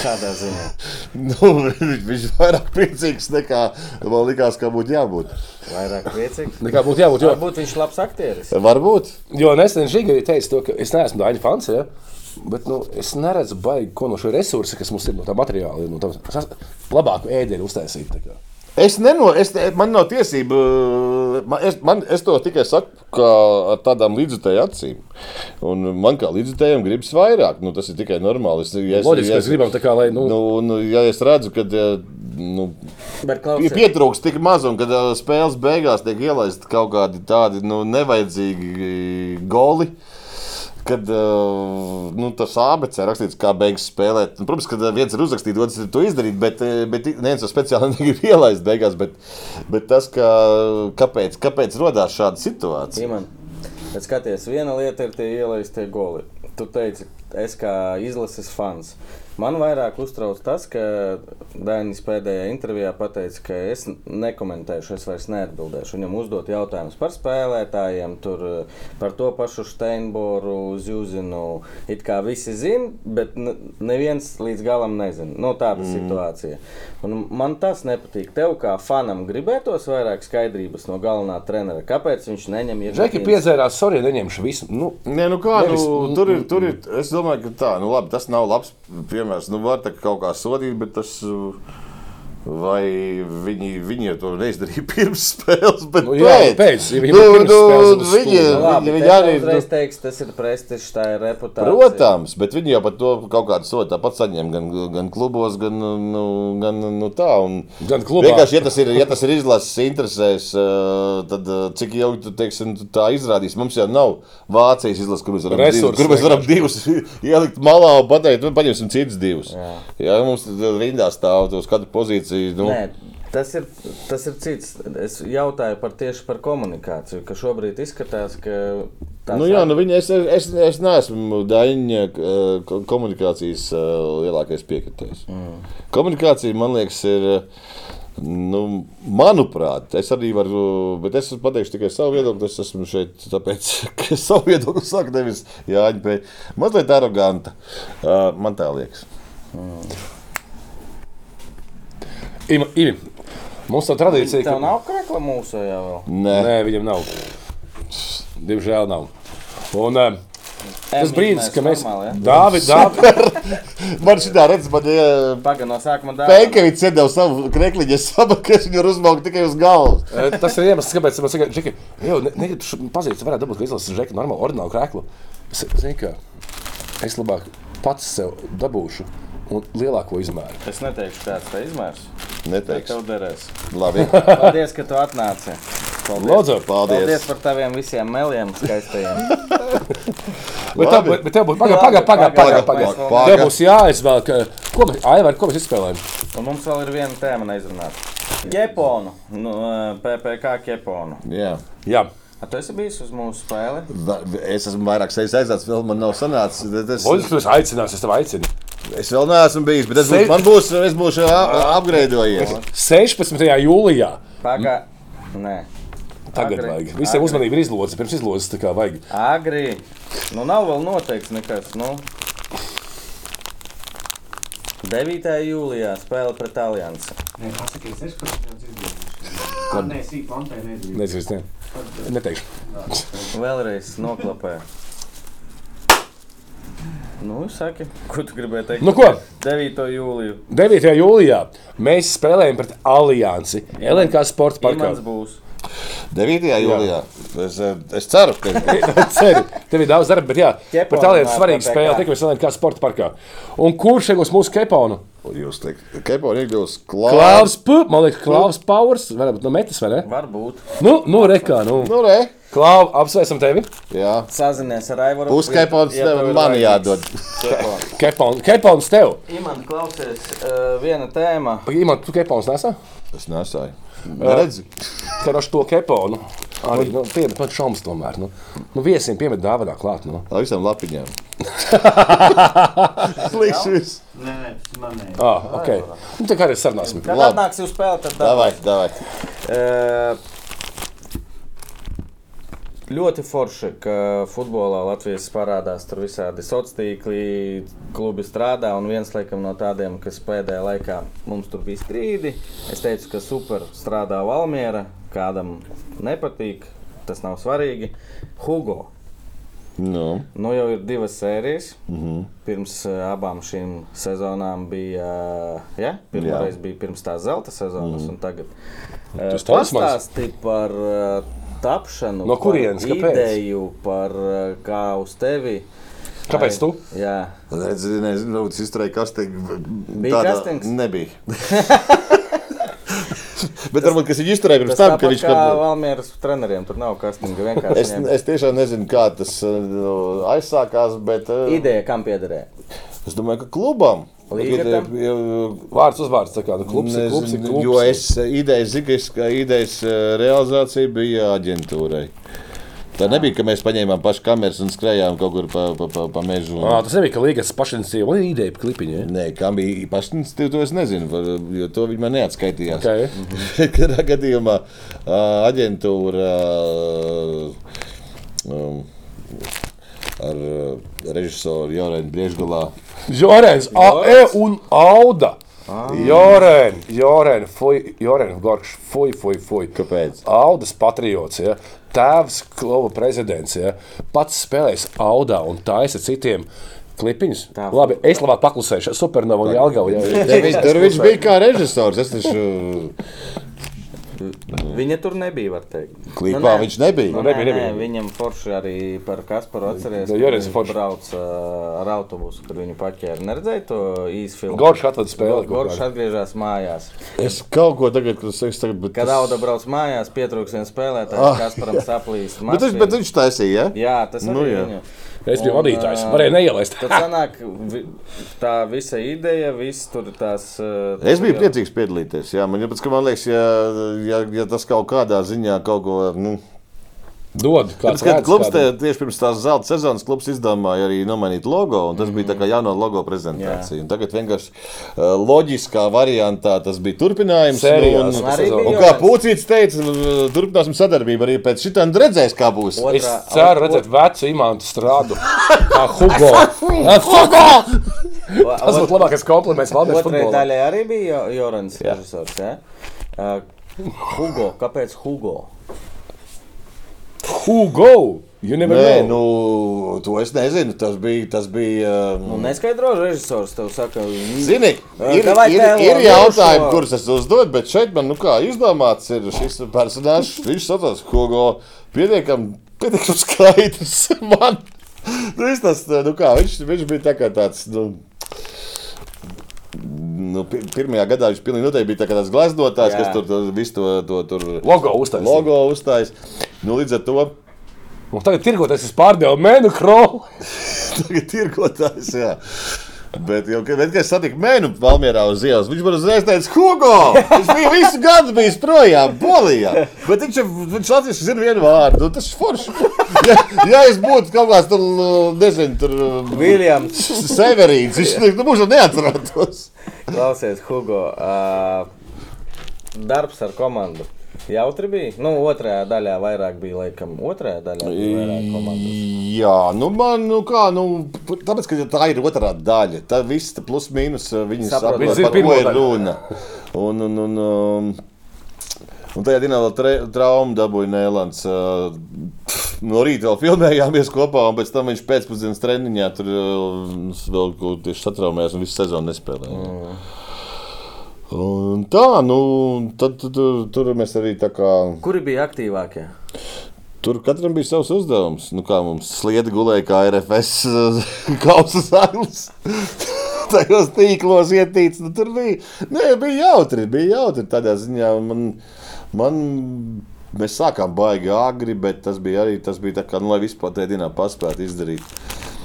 Kādā ziņā? [LAUGHS] Nu, [LAUGHS] viņš ir vairāk priecīgs nekā man likās, ka būtu jābūt. Vairāk priecīgs. Nekā būtu jābūt. Jo, Varbūt viņš ir labs aktieris. Varbūt. jo nesen Žiga arī teica, to, ka es neesmu Daņa fans. Ja? Bet nu, es neredzu, baigi, ko no šī resursa, kas mums ir no tā materiāla, no tā labāku ēdienu uztaisīt. Es, neno, es man nav tiesība. Man, es, man, es to tikai saku kā ar tādām līdzjutēju acīm. Un man kā līdzjutējiem gribas vairāk. Nu, tas ir tikai normāli. Es, ja es, Loģiski, ja mēs gribam tā kā, lai, nu, Nu, nu, ja es redzu, ka nu, Bet pie- klausies, pietrūkst tik maz, un kad ā, spēles beigās tiek ielaisti kaut kādi tādi nu, nevajadzīgi goli. Kad uh, nu, tas ir rakstīts, kā beigas spēlēt. Un, protams, ka viens ir uzrakstījis, otrs ir to izdarīt, bet, eh, bet neviens to speciāli [LAUGHS] negrib ielaist beigās. Bet, bet tas, ka, kāpēc, kāpēc radās šāda situācija? Iman, skaties, viena lieta ir tie ielaistie goli. Tu teici, es kā izlases fans. Man vairāk uztrauc tas, ka Dainis pēdējā intervijā pateica, ka es nekomentēšu, es vairs neatbildēšu. Viņam uzdot jautājumus par spēlētājiem, tur, eh, par to pašu Steinboru, Zjuzinu. It kā visi zina, bet ne- neviens līdz galam nezina. No tāda mm. situācija. Un man tas nepatīk. Tev kā fanam gribētos vairāk skaidrības no galvenā trenera. Kāpēc viņš neņem Žeki piedzērās, sorry, neņemšu visu. Nu, Nē, nu kā, Nevis- nu, tur, ir, tur ir. Es domāju, ka tā, nu labi, tas nav labs piemērs. Nu, var tā kaut kā sodīt, bet tas. uh, Vai viņi, viņi jau to neizdarīja [LAUGHS] pirms spēles, bet Nu, jā, pēc, viņi nu, pirms nu, viņi. Nu, viņi, viņi arī, nu, teiks, tas ir prestižs, tā ir reputācija. protams, bet viņi jau par to kaut kādu sodu tāpat saņem gan, gan klubos, gan, nu, gan nu, tā. Un, Gan klubā. Vienkārši, ja tas ir, ja tas ir izlases interesēs, eh, tad eh, cik ilgi tu, teiksim, tu tā izrādīs? Mums jau nav Vācijas izlases, kur mēs varam, Resursi divus, kur mēs varam divus [LAUGHS] ielikt malā un pateikt, nu, paņemsim citus divus. Jā. Jā, mums rindā stāv uz katru pozīciju. Nu, Nē, tas ir, tas ir cits. Es jautāju par tieši par komunikāciju, ka šobrīd izskatās, ka Nu, jā, nu viņa, es, es, es neesmu Daņa eh, ko- komunikācijas eh, lielākais piekritējs. Mm. Komunikācija, man liekas, ir. eh, Nu, manuprāt, es arī varu, bet es pateikšu tikai savu viedokli. Es esmu šeit, tāpēc, [LAUGHS] ka es savu viedokli saku, nevis Jāņa Pēļ. Mazliet aroganta. Man tā liekas. Imi, Imi, mums tā tradīcija, Tev nav krekla mūsu jau vēl. Nē, Nē, viņam nav. Diemžēl nav. Un, uh, tas brīdis, kad mēs. Normāli, ja? Dāvid, Dāvid, [LAUGHS] man šī tā redz, man ir. Paga no sākuma dārza. Pēkšņi iedeva savu krekliņu, es saprotu, ka viņi ir uzmauki tikai uz galvas. Eh, Tas ir iemesls, kāpēc man saka, Džeki, jau negribu pazīt, tu varētu dabūt, ka izlases Džeki normālu ordinālu krēklu. Es, zini, ka es labāk pats sev dabūšu un lielāko izmēru. Es neteikšu, kāds tā izmērs. Neteiks. tev derēs? Labi. [LAUGHS] Paldies, ka tu atnāci. Paldies. Lūdzu, Paldies. Paldies par taviem visiem meliem skaistajiem. [LAUGHS] bet tev, Labi. bet tev būs pagaidi, pagaidi, pagaidi. Paga, paga. Paga. Tev būs jāizvēl, ka, ko mēs, Aivar, ko mēs izspēlējam. Un mums vēl ir viena tēma neizrunāta. Keponu. Nu, eh, PPC keponu. Jā. Jā. A, tu esi bijis uz mūsu spēli? Va- Es esmu vairāk reizes aizsācis, vēl man nav sanācis. Es, Lūdzu, tu esi aicinājis, es tev aicinu. es vēl neesmu bijis, bet es Se- man būs, es būšu a- apgreidojies. 16. jūlijā. Paga. Nē. Tagad Agri. vajag. Visiem Agri. uzmanību ir izlozes, pirms izlozes tā kā vajag. Agri. Nu, nav vēl noteikts nekas. Nu. 9. jūlijā spēle pret Aliansi. Nē, pasakies, es kaut izdevumu. Nē, sīk, pantē nedrīkst. Nezinu, ne. neteikšu. Vēlreiz noklapē. Nu, saki, ko tu gribēji teikt? Nu ko? 9. jūliju. 9. jūlijā mēs spēlējam pret Aliansi. LNK sporta parkā. Imants būs. 9. jūlijā. Es, eh, es ceru, ka [LAUGHS] Ceru, tev ir daudz darba, bet jā, Keponu par tādu svarīgu spēli tikamies LNK sporta parkā. Un kurš iegūs mūsu keponu? jūs teikt, Kepo iegūs Klaus klāvs. P. Man liekas, Klaus Powers. Varbūt no metas, vai ne? Varbūt. Nu, nu rekā, nu. Nu, re. Klau, apsveicam tevi. Jā. Sazinies ar Aivaru. Puskepons ja tev ir man jādod. kepons. [LAUGHS] Kepons, kepons tev. Imants, klausies, uh, viena tēma. Imant, tu kepons nesā? Es nesāju. Neredzi? Ka ar to keponu. Arī, nu, piemet man šaums tomēr. Nu, nu viesiem piemet dāvadā klāt. Nu. Ar visam lapiņām. [LAUGHS] Slikšs viss. Nē, nē, man nē. Ah, ok. Nu, tā kā arī sarunāsim. Kad Labi. atnāksi uz spēli, tad Davai, davai. Uh, Ļoti forši, ka futbolā Latvijas parādās tur visādi sociāli tīkli, klubi strādā. Un viens laikam, no tādiem, kas pēdējā laikā mums tur bija strīdi, es teicu, ka super strādā Valmiera. Kādam nepatīk, tas nav svarīgi. Hugo. Nu, Nu jau ir divas sērijas. Mm. -hmm. Pirms uh, abām šīm sezonām bija. Uh, ja? Pirmā reize bija pirms tās zelta sezonas, mm -hmm. un tagad. Uh, talismans. pastāsti par uh, tapšanu, No kurienes, ideju, par uh, kā uz tevi. Kāpēc tu? Jā, redzi, nezinu, varbūt tas izturēja kastīgi. Bija kastings? Nebija. [LAUGHS] Bet varbūt, kas viņu izturēja pirms tas tam, ka tāpat viņš kaut Valmieras treneriem tur nav kastinga. Vienkārši Es, es tiešām nezinu, kā tas uh, aizsākās, bet uh, ideja, kam piederēja. es domāju, ka klubam. Līgatam? Bet, uh, Vārds uzvārds. tā kā, Nu, klubs ir klubs. Ir Nezinu, klubs. Jo es ideju zinu, ka idejas uh, realizācija bija aģentūrai. Tā nebija, ka mēs paņēmām pašu kameras un skrējām kaut kur pa, pa, pa, pa mežu. un- Ah, tas nebija, ka līgas pašinstīva. Man ir ideja par klipiņu. Ja? Nē, kam bija pašiniciatīva, to es nezinu, var- jo to viņi man neatskaitījās. Okay. [LAUGHS] Katrā gadījumā aģentūra um, ar ā, režisoru Jorēnu Briežgalā. Jorens, A, E un Auda. Jorēn, Jorēn, fuj, Jorēn, Gorkš, fuj, fuj, fuj. Kāpēc? Audas patriots, ja? tēvs, klova prezidents, ja? pats spēlēs Audā un taisa citiem klipiņus. Tā. Labi, es labāk paklusēšu. Supernova un Jālgava. Jā, viņš, [LAUGHS] tur viņš bija kā režisors. Es taču [LAUGHS] Viņa tur nebija, var teikt. klipā Nu, nē. viņš nebija. Nu, nebija, nē, nebija. nē, viņam forši arī par Kasparu atceries. Nu, kad Joris viņš forši. brauc ar autobusu, kad viņu paķēra. Neredzēji to īsu filmu? Goršs atved spēli kādu. atgriežas mājās. Es kaut ko tagad, kas es tagad. Bet Kad tas- Auda brauc mājās, pietrūks viens spēlētājs, Ah. Kasparam saplīst. [LAUGHS] Bet viņš, bet viņš taisīja, ja? Jā, tas Nu, arī jā. Es biju vadītājs. Varēju neielaist. Tad sanāk, vi- tā visa ideja, viss tur tās. uh, Es biju priecīgs piedalīties. Jā, man, jāpēc, man liekas, ja, ja, ja tas kaut kādā ziņā kaut ko. Nu, Dod, Tāpēc, kāds kad klubs te, tieši pirms tās zelta sezonas klubs izdomāja arī nomainīt logo, un tas mm bija tā kā jauno logo prezentācija. Un Tagad vienkārši uh, loģiskā variantā tas bija turpinājums. Un, Arī un, bija un kā Pūcīts teica, uh, turpināsim sadarbību arī pēc šitā un redzēs, kā būs. Otrā- Es ceru redzēt vecu imantu strādu. [LAUGHS] Kā Hugo. Hugo! Tas būtu labākais kompliments Valdēs futbolā. daļai arī bija Jo- Jorans režisors. Ja? Uh, Hugo, kāpēc Hugo? Hugo! You never Nē, nu, to es nezinu. Tas bija. Tas bija Nu, um, neskaidro režisors, tev saka, "Mm, Zini, ir, ir, ir jautājumi, kurus es uzdodu, bet šeit man nu kā, izdomāts ir šis personāžs. Viņš saucās Hugo. Pietiekami pietiekam skaidrs. [LAUGHS] Man nu, tas, nu kā, viņš, viņš bija tā kā tāds. Nu, Nu, pi- pirmajā gadā viņš pilnīgi noteikti bija tāds glaznotājs, Jā. kas tur, tur visu to, to tur Logo uztaisīja. logo uzstājas. Nu, līdz ar to Un tagad tirgoties, es pārdevu menu krolu. [LAUGHS] Tagad ir tirgotājs, jā. Bet, jau, kad, kad es satiku mēnu Valmjerā uz ielas, viņš man uzreiz teica, Hugo! Viņš bija visu gadu bijis projām, Polijā. Bet viņš, viņš latviešu zina vienu vārdu, tas ir forši. Ja, ja es būtu kaut kāds tur, nezinu, tur Viljams, Severīns, viņš nu, mūžam neatcerētos. klausies, Hugo. Uh, darbs ar komandu. Jautri bija. Nu, otrajā daļā vairāk bija, laikam, otrajā daļā bija vairāk komandas. Jā, nu man, nu kā, nu, tāpēc, ka tā ir otrā daļa. Tā viss tā plus mīnus, viņi Saprot. saprot, par ko ir runa. Un, un, un, um, un tajā dienā vēl traumu dabūja Nēlands. Uh, no rīta vēl filmējāmies kopā, un pēc tam viņš pēcpusdienas treniņā tur uh, vēl kaut tieši satraumējās un visu sezonu nespēlēja. Mm. Un tā, nu, tad, tad, tur, tur mēs arī tā kā. Kuri bija aktīvākie? Tur katram bija savs uzdevums. Nu, kā mums slieda gulēja, kā RFS kausa zāles. Tajos tīklos ietīts. Nu, tur bija, nē, bija jautri. Bija jautri tādā ziņā. Man, man, mēs sākām baigi agri, bet tas bija arī tas bija tā, kā, nu, lai vispār tajā dienā paspētu izdarīt.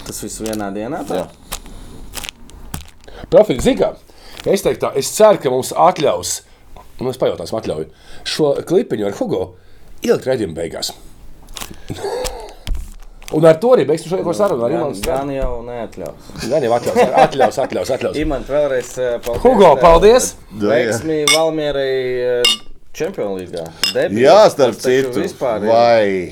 Tas viss vienā dienā. tā? Jā. Profili, zini, kā? Es teiktu, tā, es ceru, ka mums atļaus, un es pajautāšu, atļauju šo klipiņu ar Hugo ielikt redzējumu beigās. Un ar to arī beigsim šo sarunu. Ar Gan, gan jau neatļaus. Gan jau atļaus, atļaus, atļaus. atļaus. Imants vēlreiz uh, paldies. Hugo, tev. paldies! Veiksmi Valmierai uh, Čempionu līgā. Debijas, Jā, starp citu. Vispār, Vai.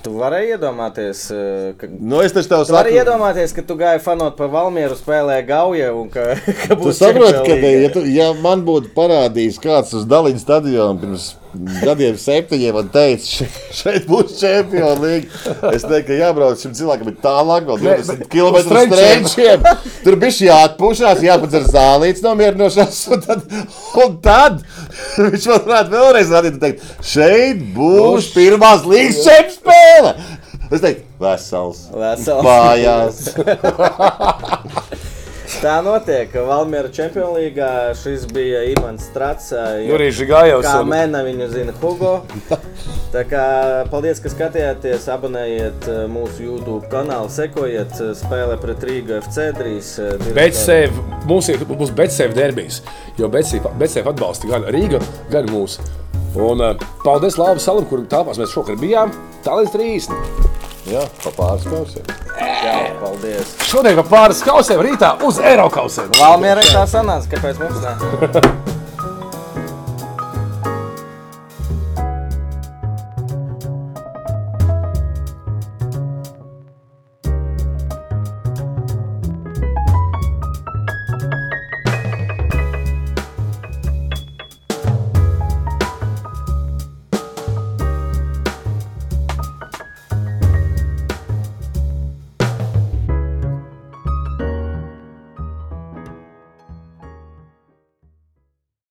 Tu varēji iedomāties, uh, ka Nu, es taču tev Tu vari saku. iedomāties, ka tu gāji fanot par Valmieru spēlē Gauja un ka, ka Tu būs saproti, ka, ja, tu, ja man būtu parādījis kāds uz Daliņas stadionu pirms gadiem, septiņiem, un teica, šeit, šeit būs čempionu līnija, es teiktu, ka jābrauc šim cilvēkam tālāk, vēl 20 km strēčiem. Tur bija jāatpūšās, jāpadzer zālīts nomierinošās, un tad, un tad viņš man varētu vēlreiz rādīt un teikt, šeit būs pirmās līgas čempionu spēle. Es teiktu, vesels. Vesels. Mājās. [LAUGHS] Tā notiek. Valmiera Čempionlīgā šis bija Imants Strats. Jurijs Žigājovs Kā un- mēnā viņu zina Hugo. [LAUGHS] Tā kā paldies, ka skatījāties. Abonējiet mūsu YouTube kanālu, sekojiet spēlē pret Rīgu FC drīz. eh, direktori. Betsēv, mums ir būs Betsēv derbijas, jo Betsēv atbalsta gan Rīga, gan mūsu. Un paldies Lāvas salam, kur tāpās mēs šokar bijām. Tā līdz 30. Jā, pa pāris kausiem. Jā, paldies. Šodien pa pāris kausiem rītā uz Eiropausiem. Valmiera tā sanāca, kāpēc mums ne? [LAUGHS]